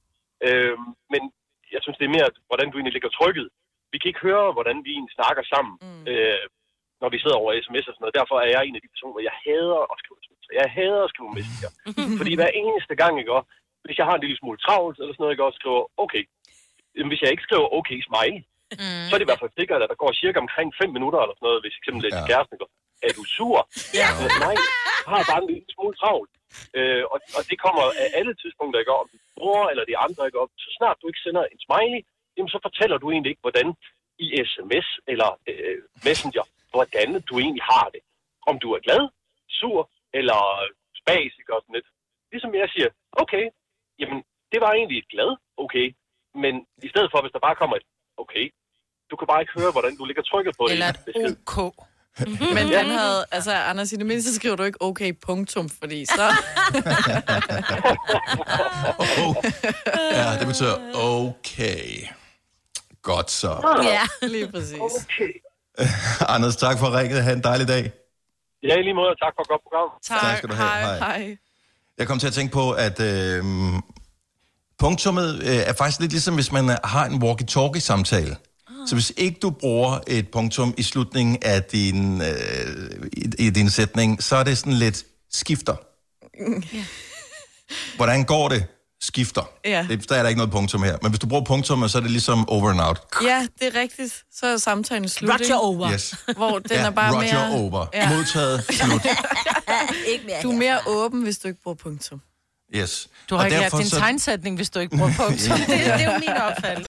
Øh, men jeg synes, det er mere, hvordan du egentlig ligger trykket. Vi kan ikke høre, hvordan vi egentlig snakker sammen, mm. øh, når vi sidder over sms og sådan noget. Derfor er jeg en af de personer, jeg hader at skrive sms. Jeg hader at skrive messenger. [LAUGHS] fordi hver eneste gang, ikke, også, hvis jeg har en lille smule travlt eller sådan noget, ikke, også skriver, okay. Jamen, hvis jeg ikke skriver okay smiley, mm. så er det i hvert fald sikkert, at der går cirka omkring 5 minutter eller sådan noget, hvis eksempel er Ja. ja. kæresten, ikke? er du sur? Ja. Nej, jeg har bare en lille smule travlt. Øh, og, og det kommer af alle tidspunkter, ikke? Om din bror eller de andre, ikke? Og så snart du ikke sender en smiley, jamen så fortæller du egentlig ikke, hvordan i sms eller øh, messenger hvordan du egentlig har det. Om du er glad, sur eller spasik og sådan lidt. Ligesom jeg siger, okay, jamen, det var egentlig et glad, okay. Men i stedet for, hvis der bare kommer et, okay, du kan bare ikke høre, hvordan du ligger trykket på det. Eller i et. OK. Men han havde, altså Anders, i det mindste skriver du ikke okay punktum, fordi så... [LAUGHS] Ja, det betyder okay. Godt så. Ja, lige præcis. Okay. [LAUGHS] Anders, tak for ringet. Ha' en dejlig dag. Ja, i lige måde, tak for et godt program. Tak skal du have. Hej. Hej. Jeg kom til at tænke på, at øh, punktummet øh, er faktisk lidt ligesom, hvis man øh, har en walkie-talkie-samtale. Så hvis ikke du bruger et punktum i slutningen af din, øh, i, i din sætning, så er det sådan lidt skifter. Hvordan går det? Skifter. Ja. Det, der er der ikke noget punktum her. Men hvis du bruger punktummet, så er det ligesom over and out. Ja, det er rigtigt. Så er samtalen slut. Roger over. Yes. Hvor den ja, er bare Roger mere... over. Ja. Modtaget. Slut. [LAUGHS] ikke mere Du er mere åben, hvis du ikke bruger punktum. Yes. Du har Og ikke lært derfor din så- tegnsætning, hvis du ikke bruger punktum. [LAUGHS] det, det er jo min opfattelse.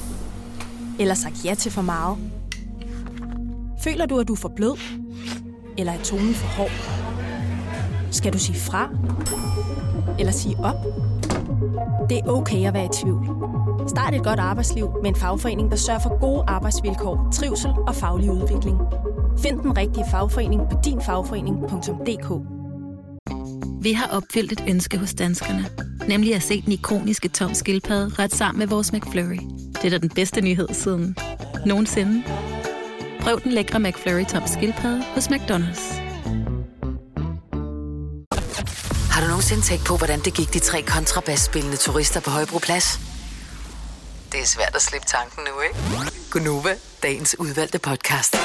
Eller sagt ja til for meget? Føler du, at du er for blød? Eller er tonen for hård? Skal du sige fra? Eller sige op? Det er okay at være i tvivl. Start et godt arbejdsliv med en fagforening, der sørger for gode arbejdsvilkår, trivsel og faglig udvikling. Find den rigtige fagforening på dinfagforening.dk Vi har opfyldt et ønske hos danskerne. Nemlig at se den ikoniske tom skildpadde ret sammen med vores McFlurry. Det er da den bedste nyhed siden nogensinde. Prøv den lækre McFlurry tom skildpadde hos McDonald's. Har du nogensinde tænkt på, hvordan det gik de tre kontrabasspillende turister på Højbroplads? Det er svært at slippe tanken nu, ikke? Gunova, dagens udvalgte podcast.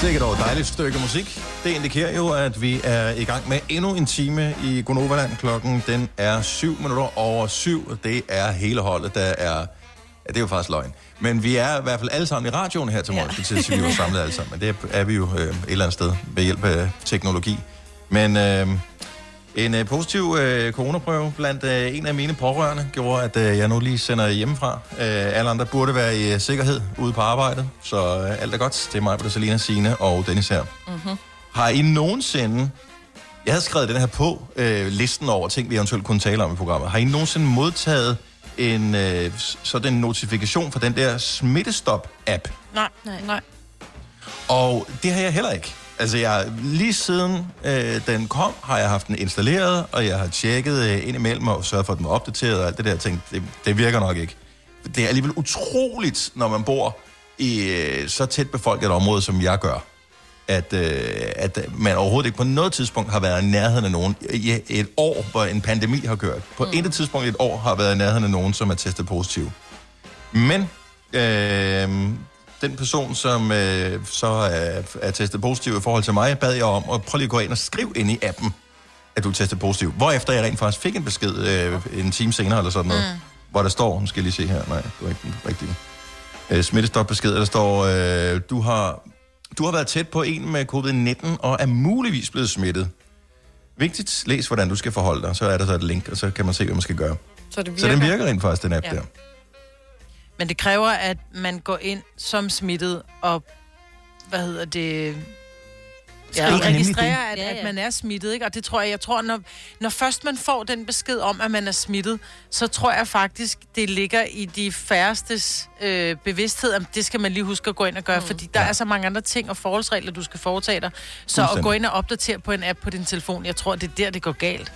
Sikkert over dejligt stykke musik. Det indikerer jo, at vi er i gang med endnu en time i Gonoverland. Klokken den er 7 minutter over 7. Det er hele holdet, der er... Ja, det er jo faktisk løgn. Men vi er i hvert fald alle sammen i radioen her til morgen, ja. til at vi er samlet alle sammen. Men det er vi jo øh, et eller andet sted ved hjælp af teknologi. Men øh, en øh, positiv øh, coronaprøve blandt øh, en af mine pårørende gjorde, at øh, jeg nu lige sender hjemmefra. Øh, alle andre burde være i øh, sikkerhed ude på arbejdet, så øh, alt er godt. Det er mig, Britta, Selina, Signe og Dennis her. Mm-hmm. Har I nogensinde... Jeg havde skrevet den her på, øh, listen over ting, vi eventuelt kunne tale om i programmet. Har I nogensinde modtaget en øh, sådan notifikation fra den der Smittestop-app? Nej, nej, nej. Og det har jeg heller ikke. Altså, jeg, lige siden øh, den kom, har jeg haft den installeret, og jeg har tjekket øh, indimellem og sørget for, at den var opdateret og alt det der. Jeg tænkte, det, det virker nok ikke. Det er alligevel utroligt, når man bor i øh, så tæt befolket et område, som jeg gør, at, øh, at man overhovedet ikke på noget tidspunkt har været i nærheden af nogen. I et år, hvor en pandemi har kørt. På mm. intet tidspunkt i et år har været i nærheden af nogen, som er testet positiv. Men øh, den person, som øh, så er, er testet positiv i forhold til mig, bad jeg om at prøve lige at gå ind og skrive ind i appen, at du er testet positiv. Hvorefter jeg rent faktisk fik en besked øh, en time senere eller sådan noget, mm. hvor der står, nu skal jeg lige se her, nej, det var ikke den rigtige, øh, smittestopbesked, der står, øh, du har du har været tæt på en med covid-19 og er muligvis blevet smittet. Vigtigt, læs hvordan du skal forholde dig, så er der så et link, og så kan man se, hvad man skal gøre. Så, det Så den virker rent faktisk, den app. Ja. der. Men det kræver, at man går ind som smittet og, hvad hedder det, Ja, nemlig registrerer, at, Ja, ja. at man er smittet, ikke? Og det tror jeg, jeg tror, når, når først man får den besked om, at man er smittet, så tror jeg faktisk, det ligger i de færstes øh, bevidsthed, at det skal man lige huske at gå ind og gøre, mm. fordi der ja. er så mange andre ting og forholdsregler, du skal foretage dig. Så at gå ind og opdatere på en app på din telefon, jeg tror, det er der, det går galt.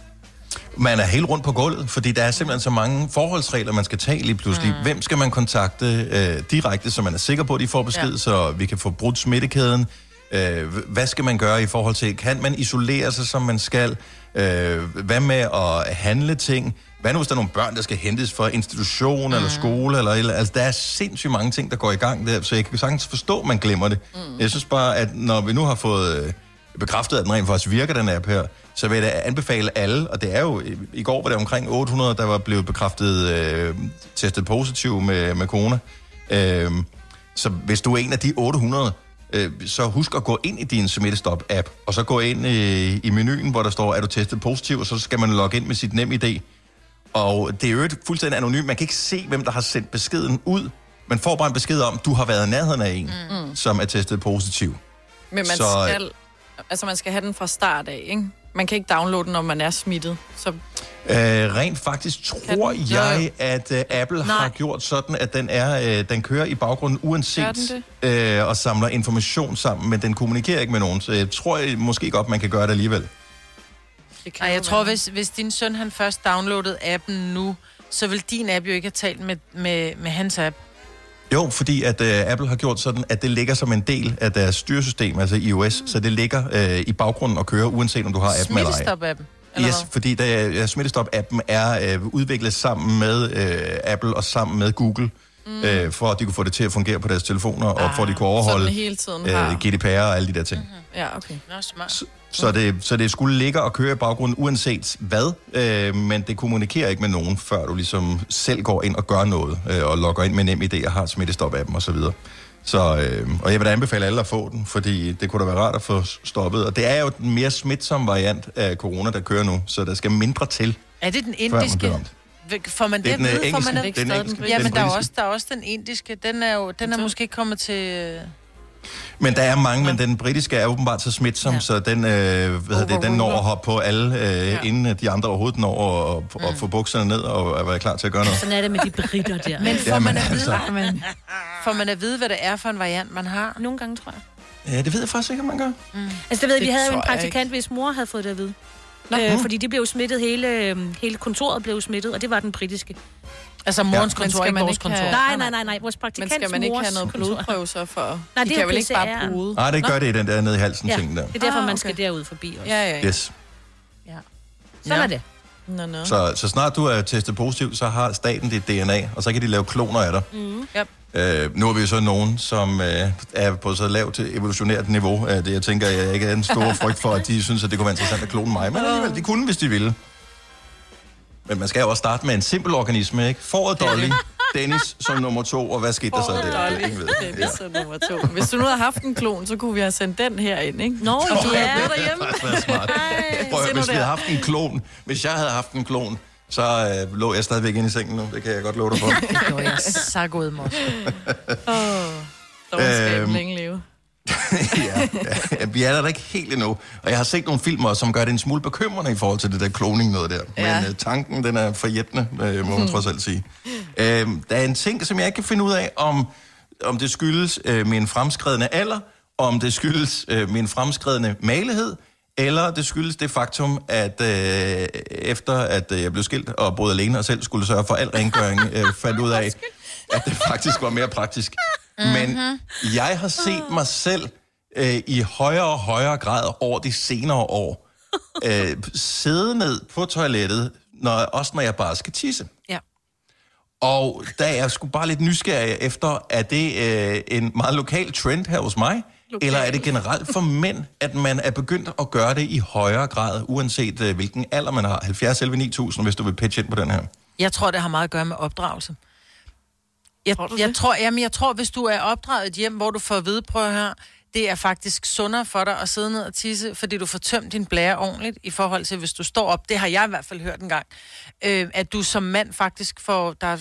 Man er helt rundt på gulvet, fordi der er simpelthen så mange forholdsregler, man skal tage lige pludselig. Mm. Hvem skal man kontakte øh, direkte, så man er sikker på, at de får besked, Ja. så vi kan få brudt smittekæden? Øh, hvad skal man gøre i forhold til, kan man isolere sig, som man skal? Øh, hvad med at handle ting? Hvad nu, hvis der er nogle børn, der skal hentes fra institution mm. eller skole? Eller, eller, altså, der er sindssygt mange ting, der går i gang der, så jeg kan sagtens forstå, at man glemmer det. Mm. Jeg synes bare, at når vi nu har fået øh, bekræftet, at den rent faktisk virker, den app her, så vil jeg da anbefale alle, og det er jo, i- går var det omkring 800, der var blevet bekræftet øh, testet positiv med, med corona. Øh, så hvis du er en af de 800, øh, så husk at gå ind i din Smittestop-app, og så gå ind i, i menuen, hvor der står, er du testet positiv, og så skal man logge ind med sit nem ID. Og det er jo et fuldstændig anonymt. Man kan ikke se, hvem der har sendt beskeden ud. Man får bare en besked om, du har været i nærheden af en, mm. som er testet positiv. Men man Så, øh, skal, altså man skal have den fra start af, ikke? Man kan ikke downloade den, når man er smittet. Så Øh, rent faktisk tror den? jeg, at uh, Apple Nej. har gjort sådan, at den, er, uh, den kører i baggrunden uanset uh, og samler information sammen, men den kommunikerer ikke med nogen, så jeg tror jeg, måske godt, man kan gøre det alligevel. Nej, jeg tror, hvis, hvis din søn han først downloadede appen nu, så vil din app jo ikke have talt med, med, med hans app. Jo, fordi at uh, Apple har gjort sådan, at det ligger som en del af deres styresystem, altså iOS, mm. så det ligger uh, i baggrunden og kører, uanset om du har appen eller ej. Smittestop-appen. eller Yes, hvad? fordi der, ja, Smittestop-appen er øh, udviklet sammen med øh, Apple og sammen med Google, mm. øh, for at de kunne få det til at fungere på deres telefoner, og for at de kunne overholde så den hele tiden øh, GDPR og alle de der ting. Mm-hmm. Ja, okay. Nå, smart. Så, så, det, så det skulle ligge og køre i baggrunden uanset hvad, øh, men det kommunikerer ikke med nogen, før du ligesom selv går ind og gør noget, øh, og logger ind med NemID og har Smittestop-appen osv. Så, øh, og jeg vil da anbefale alle at få den, fordi det kunne da være rart at få stoppet. Og det er jo den mere smitsomme variant af corona, der kører nu, så der skal mindre til, Er det den man indiske? Vil- Får man Det det, den, øh, vide? Får man at- Det er den engelske. Ja, Den men der er, også, der er også den indiske. Den er jo den er måske kommet til... Men der er mange, men den britiske er åbenbart så smitsom, ja. så den, øh, hvad hedder det, den når at hoppe på alle, øh, ja. inden at de andre overhovedet når at, at, at få bukserne ned og at være klar til at gøre noget. Sådan er det med de britter der. Men får, Jamen, man at vide, altså. man, [LAUGHS] får man at vide, hvad det er for en variant, man har? Nogle gange, tror jeg. Ja, det ved jeg faktisk ikke, om man gør. Mm. Altså, det ved jeg, vi Det havde jo en praktikant, hvis mor havde fået det at vide. Nå. Øh, Mm. fordi de blev smittet, hele, øh, hele kontoret blev smittet, og det var den britiske. Altså morens Men kontor, skal ikke man vores ikke kontor. have- Nej, nej, nej, nej. Vores Men praktikants skal man ikke have noget blodprøve så for... Nej, de det er kan vel ikke bare bruge... Nej, det gør det i den der nede i halsen Ja, ting der. det er derfor, Ah, man skal derud forbi også. Ja, ja, ja. Yes. Sådan er det. Nå, nå. Så, så snart du er testet positiv, så har staten dit DNA, og så kan de lave kloner af dig. Mm. Yep. Øh, nu er vi jo så nogen, som øh, er på så lavt evolutionært niveau, at jeg tænker, jeg ikke er en stor frygt for, at de synes, at det kunne være interessant at klone mig. Men alligevel, de kunne, hvis de ville. Men man skal jo også starte med en simpel organisme, ikke? Fåret Dolly, Dennis som nummer to, og hvad skete der så der? Dolly. Ingen ved. Det er så nummer to. Hvis du nu havde haft en klon, så kunne vi have sendt den her ind, ikke? Nå, Åh, ja, det derhjemme. faktisk været smart. Prøv, at hvis vi havde haft en klon, hvis jeg havde haft en klon, så øh, lå jeg stadigvæk inde i sengen nu. Det kan jeg godt love dig for. [LAUGHS] Det gjorde jeg så god mor. Åh, dovenskaben Øhm. længe leve. [LAUGHS] ja, ja, vi er der ikke helt endnu. Og jeg har set nogle filmer, som gør det en smule bekymrende i forhold til det der kloning noget der. Ja. Men uh, tanken, den er forjættende, uh, må man trods alt sige. Uh, der er en ting, som jeg ikke kan finde ud af, om, om det skyldes uh, min fremskredende alder, om det skyldes uh, min fremskredende malighed, eller det skyldes det faktum, at øh, efter at øh, jeg blev skilt og boede alene og selv skulle sørge for al rengøring, øh, [LAUGHS] fandt ud af, at det faktisk var mere praktisk. Men jeg har set mig selv øh, i højere og højere grad over de senere år [LAUGHS] øh, sidde ned på toilettet, når, også når jeg bare skal tisse. Ja. Og der er jeg sgu bare lidt nysgerrig efter, er det øh, en meget lokal trend her hos mig? Lokal. Eller er det generelt for mænd, at man er begyndt at gøre det i højere grad, uanset øh, hvilken alder man har? 70 11 9000, hvis du vil pitche ind på den her. Jeg tror, det har meget at gøre med opdragelse. Jeg, tror, jeg, tror, jamen, jeg tror, hvis du er opdraget hjem, hvor du får at vide, prøv her, det er faktisk sundere for dig at sidde ned og tisse, fordi du får tømt din blære ordentligt i forhold til, hvis du står op. Det har jeg i hvert fald hørt en gang. Øh, at du som mand faktisk får... Der er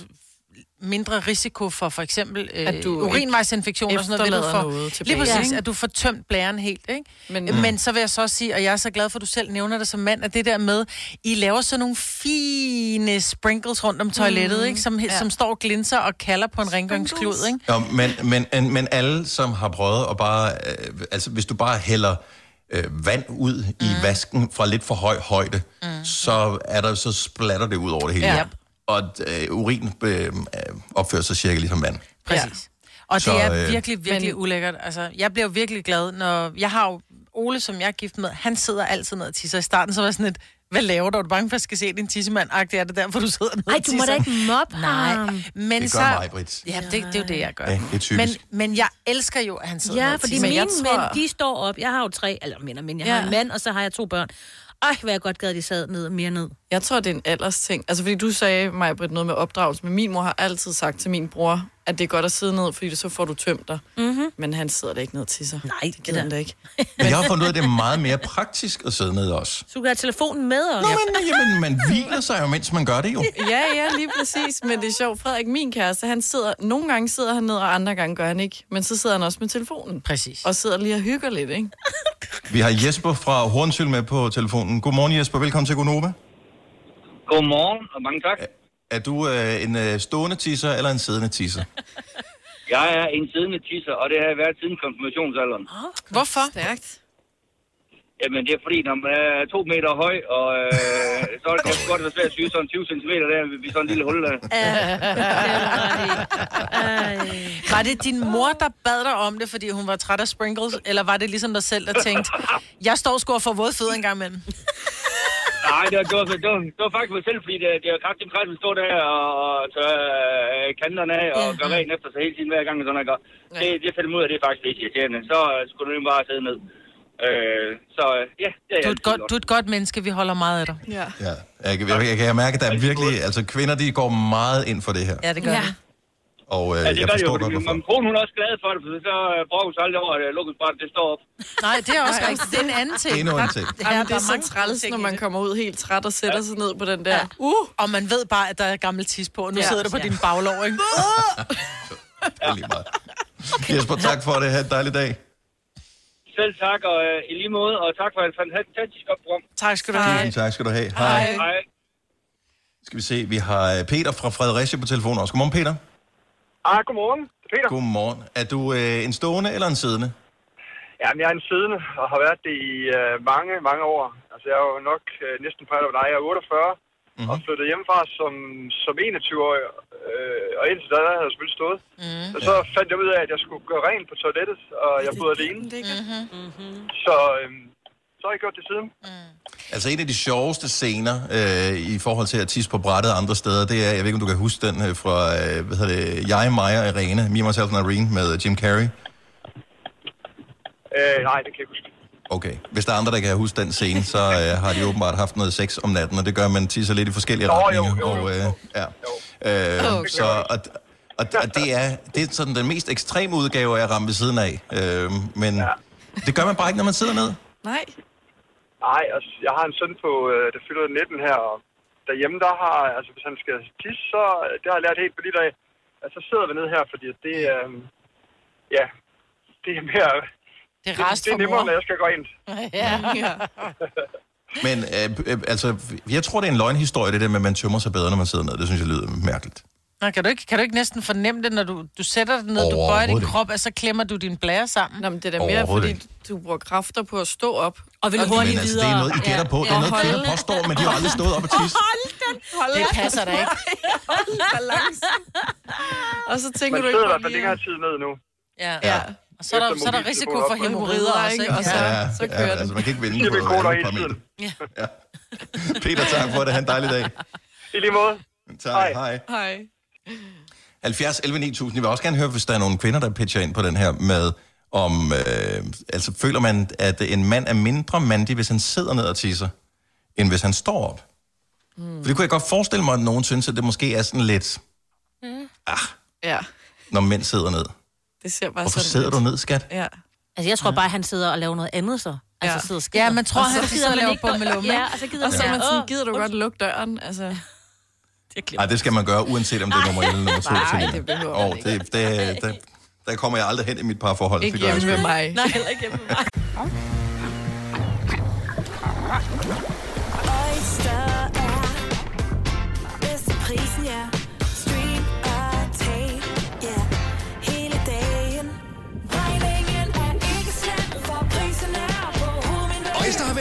mindre risiko for for eksempel øh, At du urinvejsinfektion og sådan noget. ved du får- noget tilbage, Lige præcis, at du får tømt blæren helt. Ikke? Men- Men, Men så vil jeg så også sige, og jeg er så glad for, at du selv nævner det som mand, at det der med, I laver sådan nogle fine sprinkles rundt om toilettet, Mm, ikke? Som, ja. ja. som står og glinser og kalder på en rengøringsklud. Ikke? Jo, men, men, men, men alle, som har prøvet at bare... Øh, altså, hvis du bare hælder øh, vand ud i vasken fra lidt for høj højde, mm. så er der så splatter det ud over det hele. Ja. Og øh, urin øh, opfører sig cirka ligesom vand. Præcis. Og det Så, er øh, virkelig, virkelig ulækkert. Altså, jeg bliver jo virkelig glad, når... Jeg har jo Ole, som jeg er gift med, han sidder altid ned og tisser. I starten så var jeg sådan et, hvad laver du? Er du bange for, at jeg skal se din tissemand? Agtigt er det derfor, du sidder ned Ej, du må da ikke mobbe Nej, ham. men Det så... gør mig, Britt. Ja, det, det er jo det, jeg gør. Ja, det er typisk. Men, men jeg elsker jo, at han sidder ned Ja, og fordi mine mænd, de står op. Jeg har jo tre, eller mener, men jeg har Ja. en mand, og så har jeg to børn. Ej, hvad jeg godt gad, de sad ned mere ned. Jeg tror, det er en alders ting. Altså, fordi du sagde, mig, Britt, noget med opdragelse, men min mor har altid sagt til min bror, at det er godt at sidde ned, fordi så får du tømt dig. Mm-hmm. Men han sidder da ikke ned til sig. Nej, det gider han da ikke. [LAUGHS] Men jeg har fundet ud af, at det er meget mere praktisk at sidde ned også. Så du kan have telefonen med os. Nå, men jamen, man hviler sig jo, mens man gør det jo. [LAUGHS] Ja, ja, lige præcis. Men det er sjovt. Frederik, min kæreste, han sidder... Nogle gange sidder han ned, og andre gange gør han ikke. Men så sidder han også med telefonen. Præcis. Og sidder lige og hygger lidt, ikke? Vi har Jesper fra Hornsyl med på telefonen. Godmorgen Jesper, velkommen til Gonova. Godmorgen, og mange tak. Er du øh, en øh, stående tisser eller en siddende tisser? Jeg er en siddende tisser, og det har jeg været siden konfirmationsalderen. Hvorfor? Stærkt. Jamen, det er fordi, når man er to meter høj, og øh, så er det godt, godt være svært at syge sådan 20 cm der ved sådan en lille hul der. Var det din mor, der bad dig om det, fordi hun var træt af sprinkles, eller var det ligesom dig selv, der tænkte, jeg står sgu og får våde fødder en gang imellem? Nej, det var, det var, det var, det var faktisk mig selv, fordi det, det var kraftigt træt, at stå der og, og tørre øh, kanterne af og gøre rent efter sig hele tiden hver gang. Sådan, noget. det, det fandt jeg ud af, det er faktisk lidt irriterende. Så øh, skulle du bare sidde ned. Øh, så øh, ja, det er Du er, et godt, du er et godt menneske, vi holder meget af dig. Ja. Ja. Jeg, kan- jeg, jeg kan mærke, at der er virkelig... Altså, kvinder, de går meget ind for det her. Ja, det gør ja. Og øh, Ja, det jeg gør det jo, forstår godt, hvorfor. min kone hun er også glad for det, for så øh, brokker hun sig aldrig over, at lukket det står op. Nej, det er også rigtigt. Det er en anden ting. Endnu en ting. Ja, Jamen, det er er så træls, når man kommer ud helt træt og sætter sig ned på den der. Uh! Og man ved bare, at der er gammel tis på, og nu Ja. sidder du på Ja. din baglov, ikke? [LAUGHS] Det er lige meget. Jesper, tak for det. Ha' en dejlig dag. Selv tak, og øh, i lige måde, og tak for et fantastisk program. Tak skal du have. Tusind tak skal du have. Hej. Hej. Skal vi se, vi har øh, Peter fra Fredericia på telefonen også. Godmorgen, Peter. Ah, godmorgen. Er Peter. Godmorgen. Er du øh, en stående eller en siddende? Jamen, jeg er en siddende, og har været det i øh, mange, mange år. Altså, jeg er jo nok øh, næsten på alder dig. Jeg er 48, mm-hmm. og flyttede hjemmefra som, som 21-årig. Øh, og indtil da havde jeg selvfølgelig stået. Mm. Og så fandt jeg ud af, at jeg skulle gøre rent på toilettet, og jeg boede alene. Mm-hmm. Så, øh, så har jeg gjort det siden. Altså en af de sjoveste scener øh, i forhold til at tisse på brættet andre steder, det er, jeg ved ikke om du kan huske den øh, fra, øh, hvad hedder det, Jeg, Maja og Irene, Me, Myself and Irene med Jim Carrey. Øh, nej, det kan jeg ikke huske. Okay. Hvis der er andre, der kan huske den scene, så øh, har de åbenbart haft noget sex om natten, og det gør, at man tisser lidt i forskellige Nå, retninger. jo, jo, og, øh, ja. Øh, Okay. så, og, og, og det, er, det er sådan den mest ekstreme udgave af at ramme ved siden af. Øh, men ja. det gør man bare ikke, når man sidder ned. Nej. Nej, altså, jeg har en søn på, øh, der fylder 19 her, og derhjemme, der har, altså, hvis han skal tisse, så øh, det har jeg lært helt på lidt af, at så sidder vi ned her, fordi at det er, øh, ja, det er mere, det er, det, det er nemmere, når jeg skal gå ind. [LAUGHS] Ja. ja. Men øh, øh, altså, jeg tror, det er en løgnhistorie, det der med, at man tømmer sig bedre, når man sidder ned. Det synes jeg lyder mærkeligt. Nå, kan, du ikke, kan du ikke næsten fornemme det, når du, du sætter dig ned, du bøjer din ikke. krop, og så klemmer du din blære sammen? Nå, men det er da mere, fordi du bruger kræfter på at stå op. Og vil hurtigt altså, det er noget, I gætter på. Det er noget, kvinder påstår, men de har aldrig stået op og tisse. Hold Det passer da ikke. [LAUGHS] Hold balancen. [LAUGHS] Og så tænker Man du sidder i ikke hvert fald længere tid ned nu. Ja. Ja. Og så er der, så er der risiko for hemorrider også, ikke? Og så, Ja, så kører ja, altså, man kan ikke vinde på alle parametre. Ja. [LAUGHS] Peter, tak for det. Ha' en dejlig dag. I lige måde. Tak, Hej. hej. Hej. 70 11 9000. Jeg vil også gerne høre, hvis der er nogle kvinder, der pitcher ind på den her med, om, øh, altså føler man, at en mand er mindre mandig, hvis han sidder ned og tisser, end hvis han står op? Mm. For det kunne jeg godt forestille mig, at nogen synes, at det måske er sådan lidt, Ja, når mænd sidder ned. Det ser bare Hvorfor sådan sidder lidt. du ned, skat? Ja. Altså, jeg tror bare, han sidder og laver noget andet så. Altså, Ja. sidder og skider. Ja, man tror, Og han sidder gider og laver bummelum, Ja, og så gider Og man så man sådan, "Åh, gider du godt lukke døren? Altså, Nej, det skal man gøre, uanset om det er nummer 1 eller nummer 2. Nej, det behøver man oh, det, det, det, der kommer jeg aldrig hen i mit parforhold. ikke det hjemme med mig. Nej, heller ikke hjemme med mig. Oyster er bedst til prisen, ja.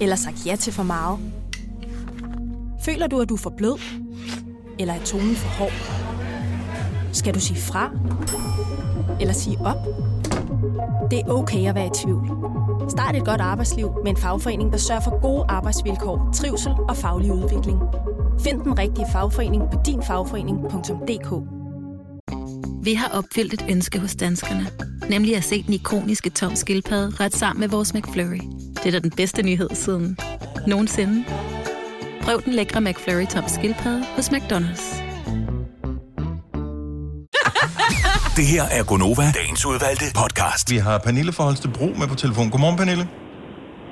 Eller sagt ja til for meget? Føler du, at du er for blød? Eller er tonen for hård? Skal du sige fra? Eller sige op? Det er okay at være i tvivl. Start et godt arbejdsliv med en fagforening, der sørger for gode arbejdsvilkår, trivsel og faglig udvikling. Find den rigtige fagforening på dinfagforening.dk Vi har opfyldt et ønske hos danskerne. Nemlig at se den ikoniske tom skildpadde ret sammen med vores McFlurry. Det er da den bedste nyhed siden nogensinde. Prøv den lækre McFlurry tom skildpadde hos McDonald's. [LAUGHS] Det her er Gonova, dagens udvalgte podcast. Vi har Pernille fra Holstebro med på telefon. Godmorgen, Pernille.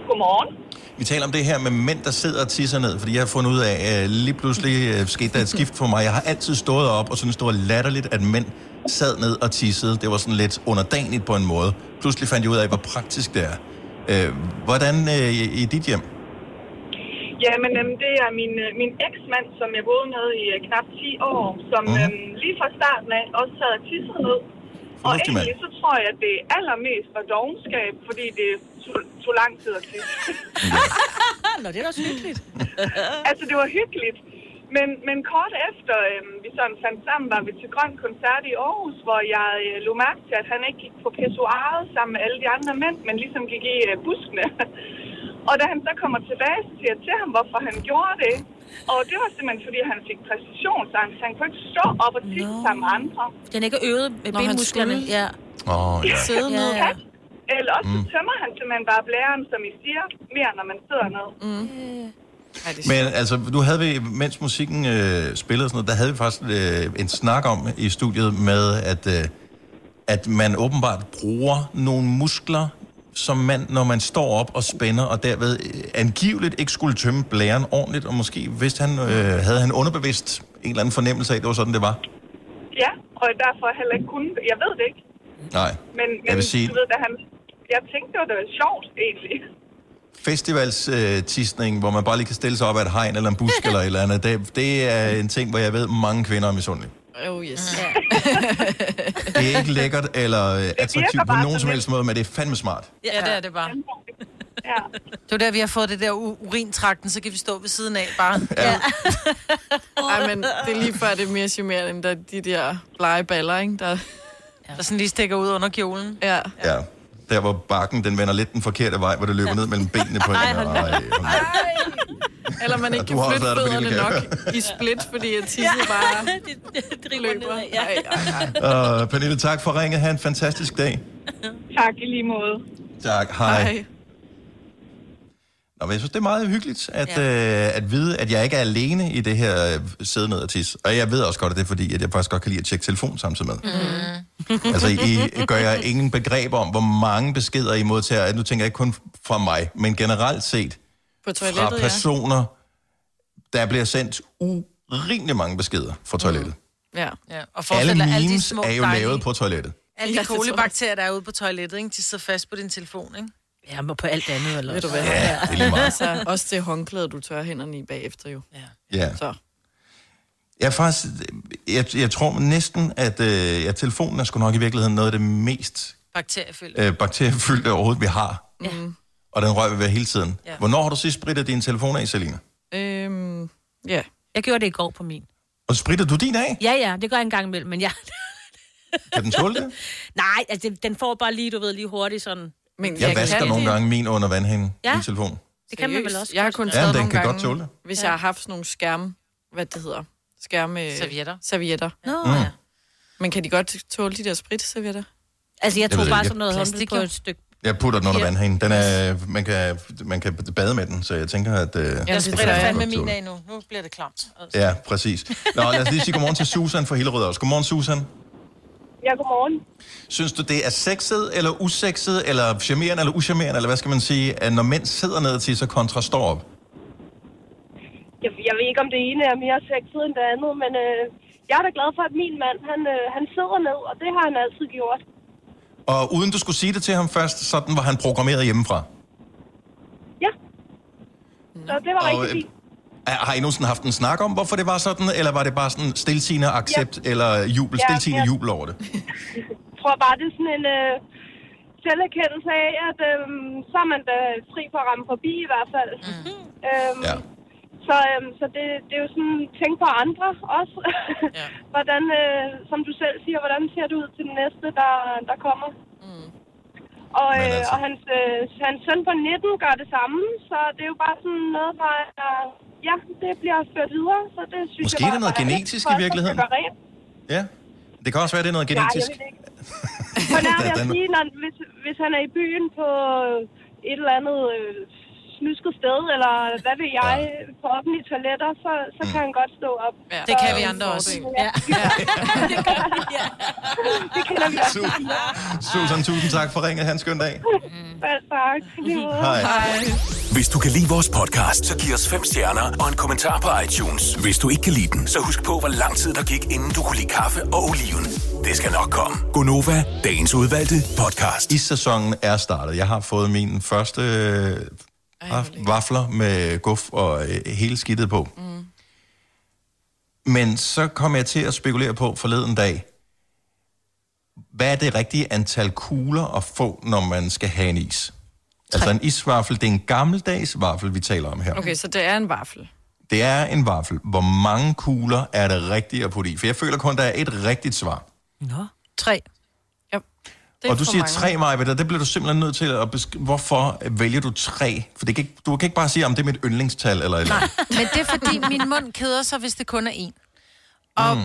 Godmorgen. Vi taler om det her med mænd, der sidder og tisser ned, fordi jeg har fundet ud af, at lige pludselig øh, skete der et skift for mig. Jeg har altid stået op og synes, det var latterligt, at mænd sad ned og tissede. Det var sådan lidt underdanigt på en måde. Pludselig fandt jeg ud af, hvor praktisk det er. Øh, hvordan øh, i, i dit hjem? Jamen, øhm, det er min, øh, min eksmand, som jeg boede med i øh, knap 10 år, som mm. øhm, lige fra starten af også sad og tissede ned. Og egentlig så tror jeg, at det allermest var dogenskab, fordi det tog, tog lang tid at tisse. [LAUGHS] Nå, det er da også hyggeligt. altså, det var hyggeligt. Men, men kort efter øhm, vi sådan fandt sammen, var vi til Grøn Koncert i Aarhus, hvor jeg øh, lå mærke til, at han ikke gik på pissoiret sammen med alle de andre mænd, men ligesom gik i øh, buskene. [LAUGHS] og da han så kommer tilbage, så siger jeg til ham, hvorfor han gjorde det. Og det var simpelthen, fordi han fik præcisionsangst. Han kunne ikke stå op og tisse no. sammen med andre. Den er ikke øvet med benmusklerne. Ja. Åh, oh, [LAUGHS] ja. Sidde ned. Ja, ja. Eller også mm. Mm. så tømmer han simpelthen bare blæren, som I siger, mere når man sidder ned. Mm. Men altså, nu havde vi, mens musikken øh, spillede og sådan noget, der havde vi faktisk øh, en snak om i studiet med, at, øh, at man åbenbart bruger nogle muskler som mand, når man står op og spænder, og derved øh, angiveligt ikke skulle tømme blæren ordentligt, og måske vidste han, øh, havde han underbevidst en eller anden fornemmelse af, at det var sådan, det var. Ja, og derfor heller ikke kunne. Jeg ved det ikke. Nej. Men, men Jeg vil sige- du ved, da han, jeg tænkte, det var, det var sjovt, egentlig. Festivalstisning, hvor man bare lige kan stille sig op af et hegn eller en busk [LAUGHS] eller et eller andet, det, det er en ting, hvor jeg ved, mange kvinder er misundelige. Oh, yes. [LAUGHS] Det er ikke lækkert eller øh, attraktivt på nogen som helst måde, men det er fandme smart. Ja, det er det bare. Ja. Det er der, vi har fået det der urintrakten, så kan vi stå ved siden af bare. Ja. [LAUGHS] Ej, men det er lige før, det er mere charmerende, end der, de der blege baller, ikke? Der, der sådan lige stikker ud under kjolen. Ja. Ja. Der hvor bakken, den vender lidt den forkerte vej, hvor det løber ned mellem benene på en. Ej. Ej, Eller man ikke kan flytte fødderne nok i split, fordi at tisset bare [LAUGHS] løber. Ja. Ej, ej, ej. Uh, Pernille, tak for ringet. Ha' en fantastisk dag. Tak i lige måde. Tak. Hej. Hej. Nå, men jeg synes, det er meget hyggeligt at, ja. øh, at vide, at jeg ikke er alene i det her øh, sidde ned og tisse. Og jeg ved også godt, at det er fordi, at jeg faktisk godt kan lide at tjekke telefon samtidig med. Mm. Altså, I gør jeg ingen begreb om, hvor mange beskeder I modtager. Nu tænker jeg ikke kun fra mig, men generelt set På fra toilettet, ja. personer, der bliver sendt urimelig mange beskeder fra toilettet. Ja. ja. Og Mm. Alle memes alle de små er jo dejlige- lavet på toilettet. Alle de kolibakterier, der er ude på toilettet, ikke? de sidder fast på din telefon, ikke? Ja, men på alt andet, eller Ved du hvad? Ja, det er lige meget. [LAUGHS] Altså, også det håndklæde, du tør hænderne i bagefter jo. Ja. Ja. Så. Jeg, faktisk, jeg, jeg tror næsten, at øh, ja, telefonen er sgu nok i virkeligheden noget af det mest Bakteriefyldt. øh, bakteriefyldte overhovedet, vi har. Mm. Og den rører vi ved hele tiden. Ja. Ja. Hvornår har du sidst spritet din telefon af, Selina? Øhm, ja. Jeg gjorde det i går på min. Og spritter du din af? Ja, ja, det gør jeg en gang imellem, men jeg... Kan den tåle det? [LAUGHS] Nej, altså, den får bare lige, du ved, lige hurtigt sådan... Men Jeg vasker nogle gange min under vandhænden, Ja. min telefon. Det kan man vel Seriøst? også Jeg har kun Ja, taget den nogle kan gange, godt tåle det. hvis Ja. jeg har haft sådan nogle skærm, hvad det hedder, skærme... Servietter. Servietter. Nå, Mm. ja. Men kan de godt tåle de der spritservietter? Altså, jeg Jeg tog bare sådan noget håndklæde Plastik, på et stykke... Jeg putter den under Ja. vandhænden. Den er, man, kan, man kan bade med den, så jeg tænker, at... Øh, Jeg det spritter jeg. fandme min af nu. Nu bliver det klamt. Altså. Ja, præcis. Nå, lad os lige sige godmorgen til Susan fra Hillerød også. Godmorgen, Susan. Ja, godmorgen. Synes du, det er sexet eller usekset, eller charmerende eller uschammerende, eller hvad skal man sige, at når mænd sidder ned til så kontra står op? Jeg, jeg ved ikke, om det ene er mere sexet end det andet, men øh, jeg er da glad for, at min mand, han, øh, han sidder ned, og det har han altid gjort. Og uden du skulle sige det til ham først, sådan var han programmeret hjemmefra. Så det var Og, rigtig øh, fint. Er- Har I nogensinde haft en snak om, hvorfor det var sådan, eller var det bare sådan stilsigende accept, ja. eller jubel, Ja, stilsigende ja. jubel over det? Jeg tror bare, det er sådan en øh, selverkendelse af, at øh, så er man da fri for at ramme forbi i hvert fald. Mm. Øhm, Ja. Så, øh, så det, det er jo sådan, tænk på andre også. ja. [LAUGHS] hvordan, øh, som du selv siger, hvordan ser det ud til den næste, der, der kommer? Mm. Og, øh, altså- og hans, øh, hans søn på 19 gør det samme, så det er jo bare sådan noget, der er, ja, det bliver ført videre. Så det synes Måske jeg er bare, det noget er genetisk i virkeligheden. Ja. Det kan også være, det er noget Nej, genetisk. jeg ved det ikke. For nær vil jeg Den- sige, når, hvis, hvis han er i byen på et eller andet øh, snusket sted, eller hvad ved jeg, på offentlige toiletter, så, så kan han godt stå op. Ja. Så, Det kan vi andre også. Ja. [LAUGHS] det kender vi også. Susan, tusind tak for ringet. Han skøn dag. Tak. I lige måde. Hej. Hvis du kan lide vores podcast, så giv os fem stjerner og en kommentar på iTunes. Hvis du ikke kan lide den, så husk på, hvor lang tid der gik, inden du kunne lide kaffe og oliven. Det skal nok komme. Gonova, dagens udvalgte podcast. Is-sæsonen er startet. Jeg har fået min første øh, vafler med guf og øh, hele skidtet på. Mm. Men så kom jeg til at spekulere på forleden dag, hvad er det rigtige antal kugler at få, når man skal have en is? Altså en isvaffel, det er en gammeldags vaffel, vi taler om her. Okay, så det er en vaffel. Det er en vaffel. Hvor mange kugler er det rigtigt at putte i? For jeg føler kun, der er et rigtigt svar. Nå. Tre. Det og du siger tre, Maja, og det bliver du simpelthen nødt til at beskrive. Hvorfor vælger du tre? For det kan ikke, du kan ikke bare sige, om det er mit yndlingstal eller eller andet. [LAUGHS] Men det er fordi, min mund keder sig, hvis det kun er en. Og, mm.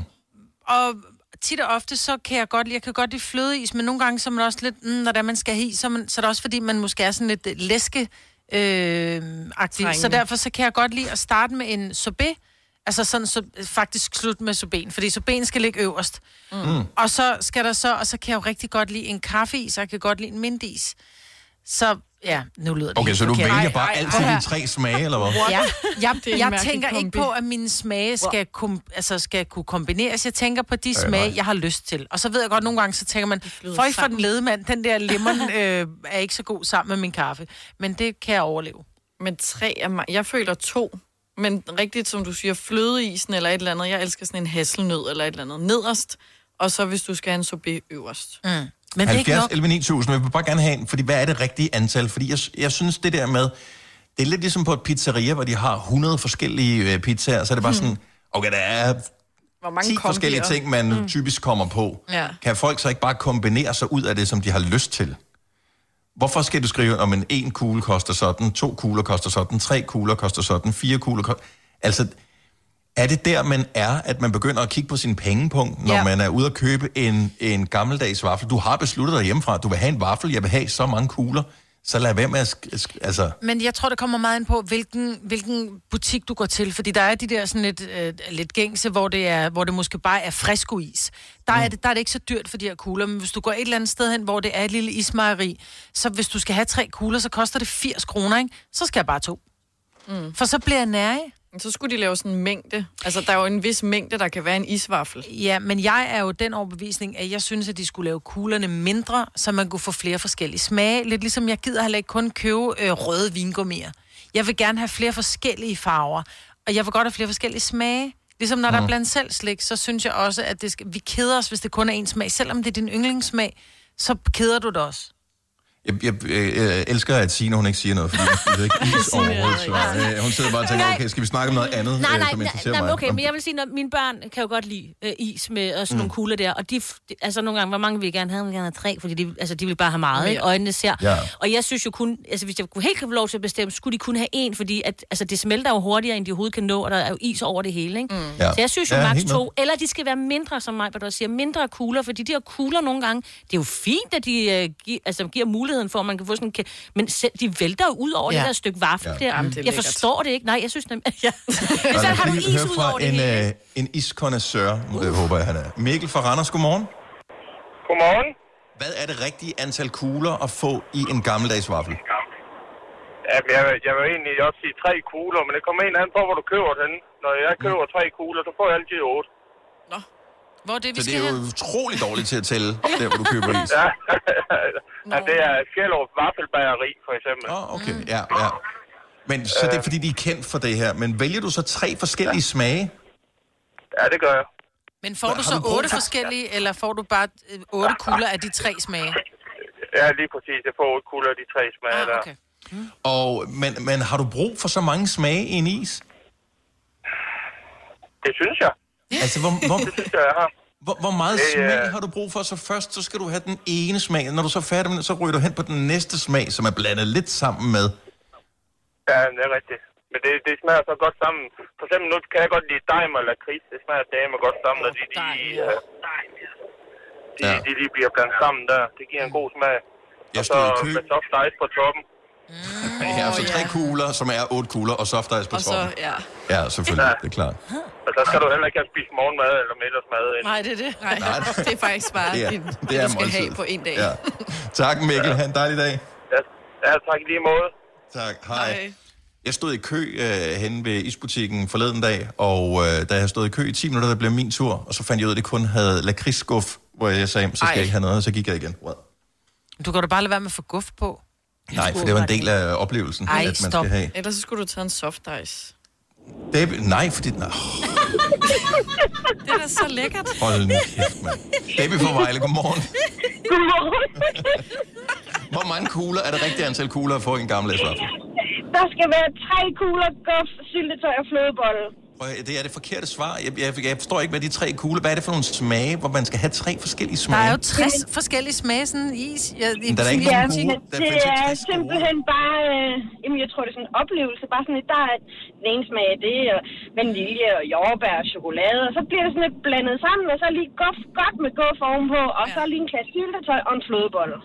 og tit og ofte, så kan jeg godt lide, jeg kan godt lide flødeis, men nogle gange så er man også lidt, mm, når det er, man skal have i, så, er man, så er det også fordi, man måske er sådan lidt øh, læske øh, aktiv. Så derfor så kan jeg godt lide at starte med en sorbet, altså sådan så, faktisk slut med sorbeten, fordi sorbeten skal ligge øverst. Mm. Og så skal der så, og så kan jeg jo rigtig godt lide en kaffeis, og jeg kan godt lide en mintis. Så ja, nu lyder det Okay, helt så du forkert. vælger bare ej, altid prøv at de tre smage, eller hvad? Ja, [LAUGHS] jeg, Det er en jeg mærkelig tænker ikke kombi. på, at mine smage skal, kom, altså skal kunne kombineres. Jeg tænker på de Øh, smage, nej. jeg har lyst til. Og så ved jeg godt, nogle gange så tænker man, flyder for for den sammen." ledemand, den der lemon [LAUGHS] øh, er ikke så god sammen med min kaffe. Men det kan jeg overleve. Men tre er mig. Jeg føler to. Men rigtigt, som du siger, flødeisen eller et eller andet. Jeg elsker sådan en hasselnød eller et eller andet nederst. Og så hvis du skal have en sorbet øverst. Mm. Men det er ikke 70 nok. 11 9000, jeg vil bare gerne have en, fordi hvad er det rigtige antal? Fordi jeg, jeg synes, det der med, det er lidt ligesom på et pizzeria, hvor de har 100 forskellige øh, pizzaer, så er det bare sådan, okay, der er Hvor mange 10 kombier? forskellige ting, man mm. typisk kommer på. Ja. Kan folk så ikke bare kombinere sig ud af det, som de har lyst til? Hvorfor skal du skrive, om en en kugle koster sådan, to kugler koster sådan, tre kugler koster sådan, fire kugler koster... Altså, er det der, man er, at man begynder at kigge på sin pengepunkt, når Ja. man er ude at købe en, en gammeldags vaffel? Du har besluttet dig hjemmefra, at du vil have en vaffel, jeg vil have så mange kugler, så lad være med at... sk- sk- altså, Men jeg tror, det kommer meget ind på, hvilken, hvilken butik du går til. Fordi der er de der sådan lidt, øh, lidt gængse, hvor det, er, hvor det måske bare er friskois. Der, er det, der er det ikke så dyrt for de her kugler. Men hvis du går et eller andet sted hen, hvor det er et lille ismejeri, så hvis du skal have tre kugler, så koster det 80 kroner, ikke? Så skal jeg bare to. Mm. For så bliver jeg nær, Så skulle de lave sådan en mængde. Altså, der er jo en vis mængde, der kan være en isvaffel. Ja, men jeg er jo den overbevisning, at jeg synes, at de skulle lave kuglerne mindre, så man kunne få flere forskellige smage. Lidt ligesom jeg gider heller ikke kun købe øh, røde vingummier. Jeg vil gerne have flere forskellige farver, og jeg vil godt have flere forskellige smage. Ligesom når mm. der er Mhm. blandt selv slik, så synes jeg også, at det skal, vi keder os, hvis det kun er en smag. Selvom det er din yndlingssmag, så keder du det også. Jeg, jeg, jeg, jeg elsker, at Signe, hun ikke siger noget, fordi hun ved ikke is [LAUGHS] overhovedet. Så, øh, hun sidder bare og tænker, Nej. okay, skal vi snakke om noget andet, Nej, øh, nej, som nej, interesserer nej, mig? okay, men jeg vil sige, at mine børn kan jo godt lide øh, is med og sådan mm. nogle kugler der, og de, altså nogle gange, hvor mange vil jeg gerne have, vil jeg gerne have tre, fordi de, altså, de vil bare have meget, ikke? øjnene ser. Ja. Og jeg synes jo kun, altså hvis jeg kunne helt få lov til at bestemme, skulle de kun have en, fordi at, altså, det smelter jo hurtigere, end de overhovedet kan nå, og der er jo is over det hele, ikke? Mm. Ja. Så jeg synes jo Ja, maks to, eller de skal være mindre, som mig, hvad du siger, mindre kugler, fordi de her kugler nogle gange, det er jo fint, at de øh, gi, altså, giver muligheden for, at man kan få sådan en, men selv, de vælter jo ud over Ja. ja. det der stykke vaffel Ja. ja. der. Jamen, det er jeg forstår det ikke. Nej, jeg synes nemlig, [LAUGHS] ja. Og så har du is ud fra over det en, hele. øh, en iskonnoisseur, uh. håber jeg, han er. Mikkel fra Randers, godmorgen. Godmorgen. Hvad er det rigtige antal kugler at få i en gammeldags vaffel? Jamen, jeg, vil- jeg vil egentlig også sige tre kugler, men det kommer en anden på, hvor du køber den. Når jeg køber tre kugler, så får jeg altid otte. Hvor det, vi Så det er jo utrolig dårligt til at tælle, [LAUGHS] der hvor du køber is. Ja, ja det er Fjellov Vaffelbageri, for eksempel. Oh, okay, ja, ja. Men så det er fordi, de er kendt for det her. Men vælger du så tre forskellige smage? Ja, det gør jeg. Men får du du så brug otte for- forskellige, eller får du bare øh, otte kugler af de tre smage? Ja, lige præcis. Jeg får otte kugler af de tre smage Ah, der. okay. Og, men, men har du brug for så mange smage i en is? Det synes jeg. Altså, hvor, hvor, Det synes jeg, jeg har. hvor, hvor meget Det, øh, smag har du brug for? Så først så skal du have den ene smag. Når du så er færdig med den, så ryger du hen på den næste smag, som er blandet lidt sammen med. Ja, det er rigtigt. Men det, det smager så godt sammen. For eksempel nu kan jeg godt lide dejm og lakrids. Det smager dame godt sammen, når de, de, øh, de, Ja. de lige bliver blandet sammen der. Det giver en god smag. Jeg og så med soft ice på toppen. Ja, så tre kugler, som er otte kugler, og soft ice på Og så, toppen. ja. Ja, selvfølgelig, det er klart. Og så skal du heller ikke have spist morgenmad eller middagsmad. ind. Nej, det er det. Nej, Nej. [LAUGHS] det er faktisk bare Det er- din, det er du skal måltid. have på en dag. Ja. Tak, Mikkel. Ha' en dejlig dag. Ja, ja tak i lige måde. Tak. Hej. Jeg stod i kø øh, henne ved isbutikken forleden dag, og øh, da jeg stod i kø i 10 minutter, der blev min tur, og så fandt jeg ud af, at det kun havde lakridsskuff, hvor jeg sagde, så skal Ej. jeg ikke have noget, og så gik jeg igen. What? Du kan da bare lade være med at få guf på. Nej, for det var en del af oplevelsen, Ej, at man stop. skal have. Ellers så skulle du tage en soft ice. Debbie, nej, fordi... Nå, [LAUGHS] Det er da så lækkert. hold nu kæft, mand. Debbie fra Vejle, godmorgen. Hvor mange kugler er det rigtige antal kugler at få i en gammel vaffel? Der skal være tre kugler guf, syltetøj og flødebolle. Det er det forkerte svar. Jeg, jeg, jeg forstår ikke, hvad de tre kugler... Hvad er det for nogle smage, hvor man skal have tre forskellige Der smage? er jo 60 forskellige smage sådan is. Ja, i der er ikke Ja, nogen kugle. Der det er 60 simpelthen bare, øh, jamen jeg tror det er sådan en oplevelse, bare sådan, at der er den ene smag af det, og vanilje og jordbær og chokolade, og så bliver det sådan lidt blandet sammen, og så lige guf, godt med guf ovenpå, og så lige en klasse syltetøj og en flødebolle.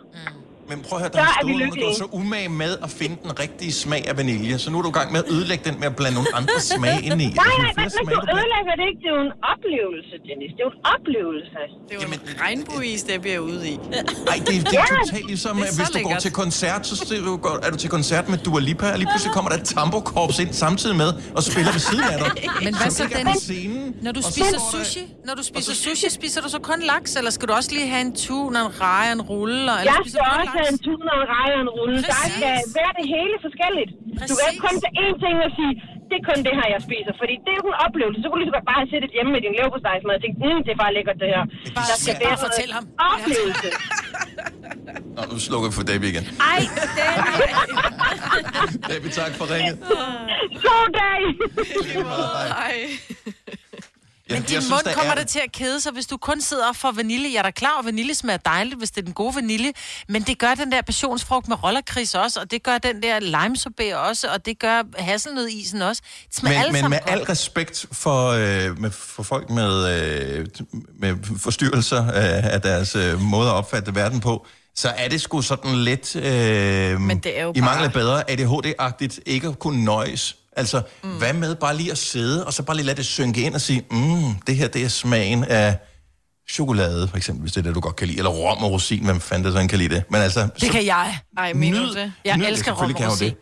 Men prøv at høre, der har er der lykkelige. går så umage med at finde den rigtige smag af vanilje, så nu er du i gang med at ødelægge den med at blande nogle andre smage ind i. Nej, nej, men, men du ødelægger det ikke. Det er jo en oplevelse, Dennis. Det er jo en oplevelse. Det er jo en regnbueis, der bliver ude i. Ej, det, det er totalt ligesom, Det er hvis du går til koncert, så du, går- er du til koncert med Dua Lipa, og lige pludselig kommer der et tambokorps ind samtidig med og spiller ved siden af dig. [LAUGHS] Men hvad så, er Dennis? på scenen. Når du spiser sushi, når du spiser sushi, spiser du så kun laks, eller skal du også lige have en tun en reje og en rulle? Eller Jeg spiser skal du kun have en tun og en reje og en rulle. Der Præcis. skal være det hele forskelligt. Du kan ikke kun til én ting og sige, det er kun det her, jeg spiser. Fordi det er jo en oplevelse. Så kunne du lige så godt bare have siddet hjemme med din leverpostejsmad og tænkt, mm, det er bare lækkert det her. Bare Der skal sig- være bare fortæl ham. Oplevelse. Nå, nu slukker vi for Debbie igen. Ej, Debbie, tak for ringet. God dag! Ej. Men din mund kommer der til at kede sig, hvis du kun sidder og får vanilje. Jeg er da klar over, at vanilje smager dejligt, hvis det er den gode vanilje. Men det gør den der passionsfrugt med rollerkris også, og det gør den der limesorbet også, og det gør hasselnødisen også. Det smager Men, men med al godt. respekt for, øh, med, for folk med, øh, med forstyrrelser øh, af deres øh, måde at opfatte verden på, så er det sgu sådan lidt, øh, Men det er jo i mangel af bedre, ADHD-agtigt, ikke at kunne nøjes. Altså, mm. hvad med bare lige at sidde, og så bare lige lade det synke ind og sige, mm, det her, det er smagen af chokolade, for eksempel, hvis det er det, du godt kan lide, eller rom og rosin, hvem fanden der sådan kan lide det. Men altså, Det kan jeg. Ej, mener Nyd- det? Jeg nyd elsker rom og rosin.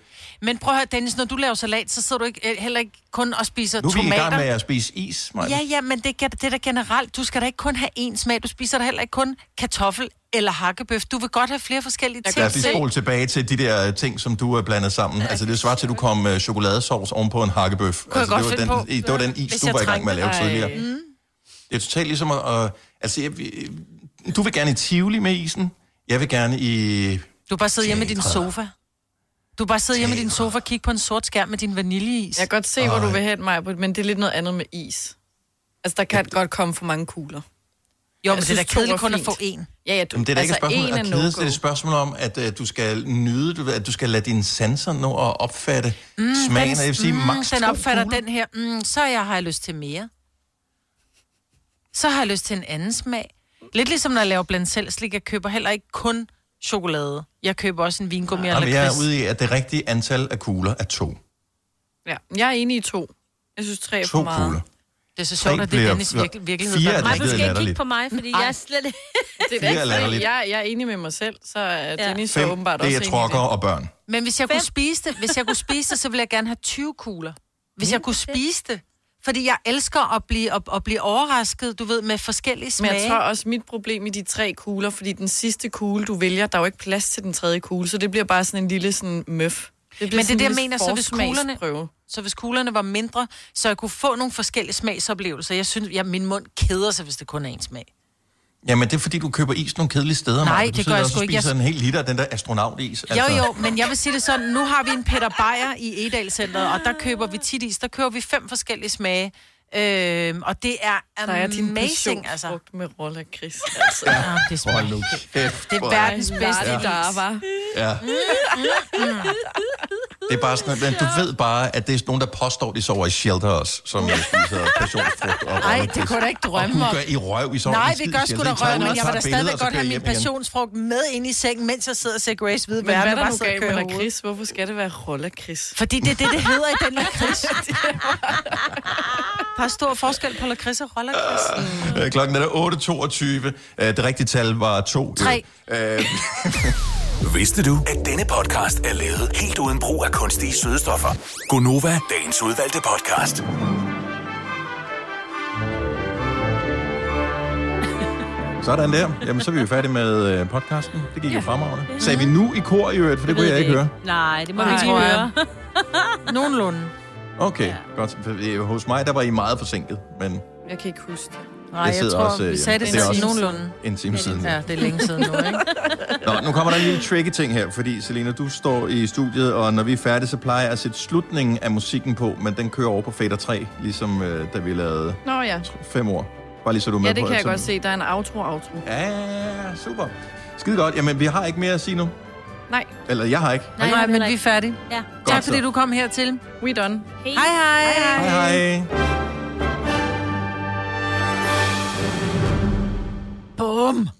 Men prøv at høre, Dennis, når du laver salat, så sidder du ikke, øh, heller ikke kun og spiser nu er vi i tomater. gang med at spise is, Maja. Ja, ja, men det, er- det er da generelt. Du skal da ikke kun have én smag. Du spiser da heller ikke kun kartoffel eller hakkebøf. Du vil godt have flere forskellige ting. Lad os lige spole tilbage til de der ting, som du er blandet sammen. Altså, det svarer til, at du kom med chokoladesauce ovenpå en hakkebøf. Kunne jeg altså, godt det, var på. den, i- det var den is, Hvis du jeg var i gang med at lave trængte. tidligere. Mm. Det er totalt ligesom at... at altså, jeg, du vil gerne i Tivoli med isen. Jeg vil gerne i... Du bare sidder hjemme i din sofa. Du bare sidder hjemme i din sofa og kigger på en sort skærm med din vaniljeis. Jeg kan godt se, hvor du vil hen, Maja, men det er lidt noget andet med is. Altså, der kan godt komme for mange kugler. Jo, men Jeg det er da kedeligt kun at få én. Ja, ja, du, Jamen, det er da ikke altså, et spørgsmål en om er at kedes, det er no-go. et spørgsmål om, at uh, du skal nyde, du, at du skal lade dine sanser nå at opfatte mm, smagen. den, og jeg vil sige, mm, max den opfatter kugler. den her, mm, så jeg har jeg lyst til mere. Så har jeg lyst til en anden smag. Lidt ligesom når jeg laver blandt selv slik, jeg køber heller ikke kun chokolade. Jeg køber også en vingummi eller Jamen, jeg er ude i, at det rigtige antal af kugler er to. Ja, jeg er enig i to. Jeg synes, tre er To for meget. kugler. Det er så sjovt, at det er Dennis virke, virkelighed. Fire der er mig. decideret skal ikke kigge på mig, fordi jeg er slet ikke... [LAUGHS] Det er ikke, er fordi latterligt. jeg, jeg er enig med mig selv, så er Dennis så Fem, åbenbart det også er enig i trokker og børn. Men hvis jeg, kunne spise det, hvis jeg kunne spise det, så ville jeg gerne have 20 kugler. Hvis jeg kunne spise det. Fordi jeg elsker at blive, at, at blive overrasket, du ved, med forskellige Men smage. jeg tror også, mit problem i de tre kugler, fordi den sidste kugle, du vælger, der er jo ikke plads til den tredje kugle, så det bliver bare sådan en lille sådan møf. Det Men det er det, jeg mener, så hvis, kuglerne, så hvis kuglerne var mindre, så jeg kunne få nogle forskellige smagsoplevelser. Jeg synes, jeg, min mund keder sig, hvis det kun er en smag. Jamen, det er fordi, du køber is nogle kedelige steder. Nej, det gør jeg også sgu ikke. Jeg- spiser en hel liter af den der astronautis. Altså. Jo, jo, men jeg vil sige det sådan, nu har vi en Peter Beyer i Edalcenteret, og der køber vi tit is, der køber vi fem forskellige smage. Øhm, og det er Der er din amazing, altså. med roller Chris. Altså. Ja, det er Hold nu kæft. Det er verdens bedste Ja. Der var. Ja. Det er bare sådan, men du ved bare, at det er nogen, der påstår, de sover i shelter også, som ja. spiser [LAUGHS] passionsfrugt og Nej, roller det kunne jeg da ikke drømme Og om. du gør i røv, I sover Nej, det gør sgu da røv, men og jeg vil da stadigvæk og så godt have min passionsfrugt med ind i sengen, mens jeg sidder og ser Grace Hvide Men Verden. hvad er og der nu og kører med lakrids? Hvorfor skal det være roller Chris? Fordi det er det, det hedder i den lakrids. [LAUGHS] Der er stor forskel på lakrids og rollerkrids. Øh, Klokken er 8.22. Øh, Det rigtige tal var to. Tre. Øh, [LAUGHS] Vidste du, at denne podcast er lavet helt uden brug af kunstige sødestoffer? Gonova, dagens udvalgte podcast. [LAUGHS] Sådan der. Jamen, så er vi jo færdige med øh, podcasten. Det gik jo fremragende. Sagde vi nu i kor i øvrigt, for det kunne jeg ikke høre. Nej, det må vi ikke høre. [LAUGHS] Nogenlunde. Okay, godt. For, øh, Hos mig, der var I meget forsinket, men Jeg kan ikke huske det. Nej, jeg sidder tror, også, øh, vi sagde det, det er også- nogenlunde. en time siden. Ja, det er længe siden nu, ikke? Nå, nu kommer der en lille tricky ting her, fordi Selina, du står i studiet, og når vi er færdige, så plejer jeg at sætte slutningen af musikken på, men den kører over på fader 3, ligesom øh, da vi lavede Nå ja. fem år. Bare lige så du er med Ja, det på kan jeg så- godt se. Der er en outro-outro. Ja, super. Skide godt. Jamen, vi har ikke mere at sige nu. Nej. Eller jeg har ikke. Nej, Nej men vi er færdige. Ja. Tak Godt så. fordi du kom hertil. We done. Hej hej. Hej hej. Boom.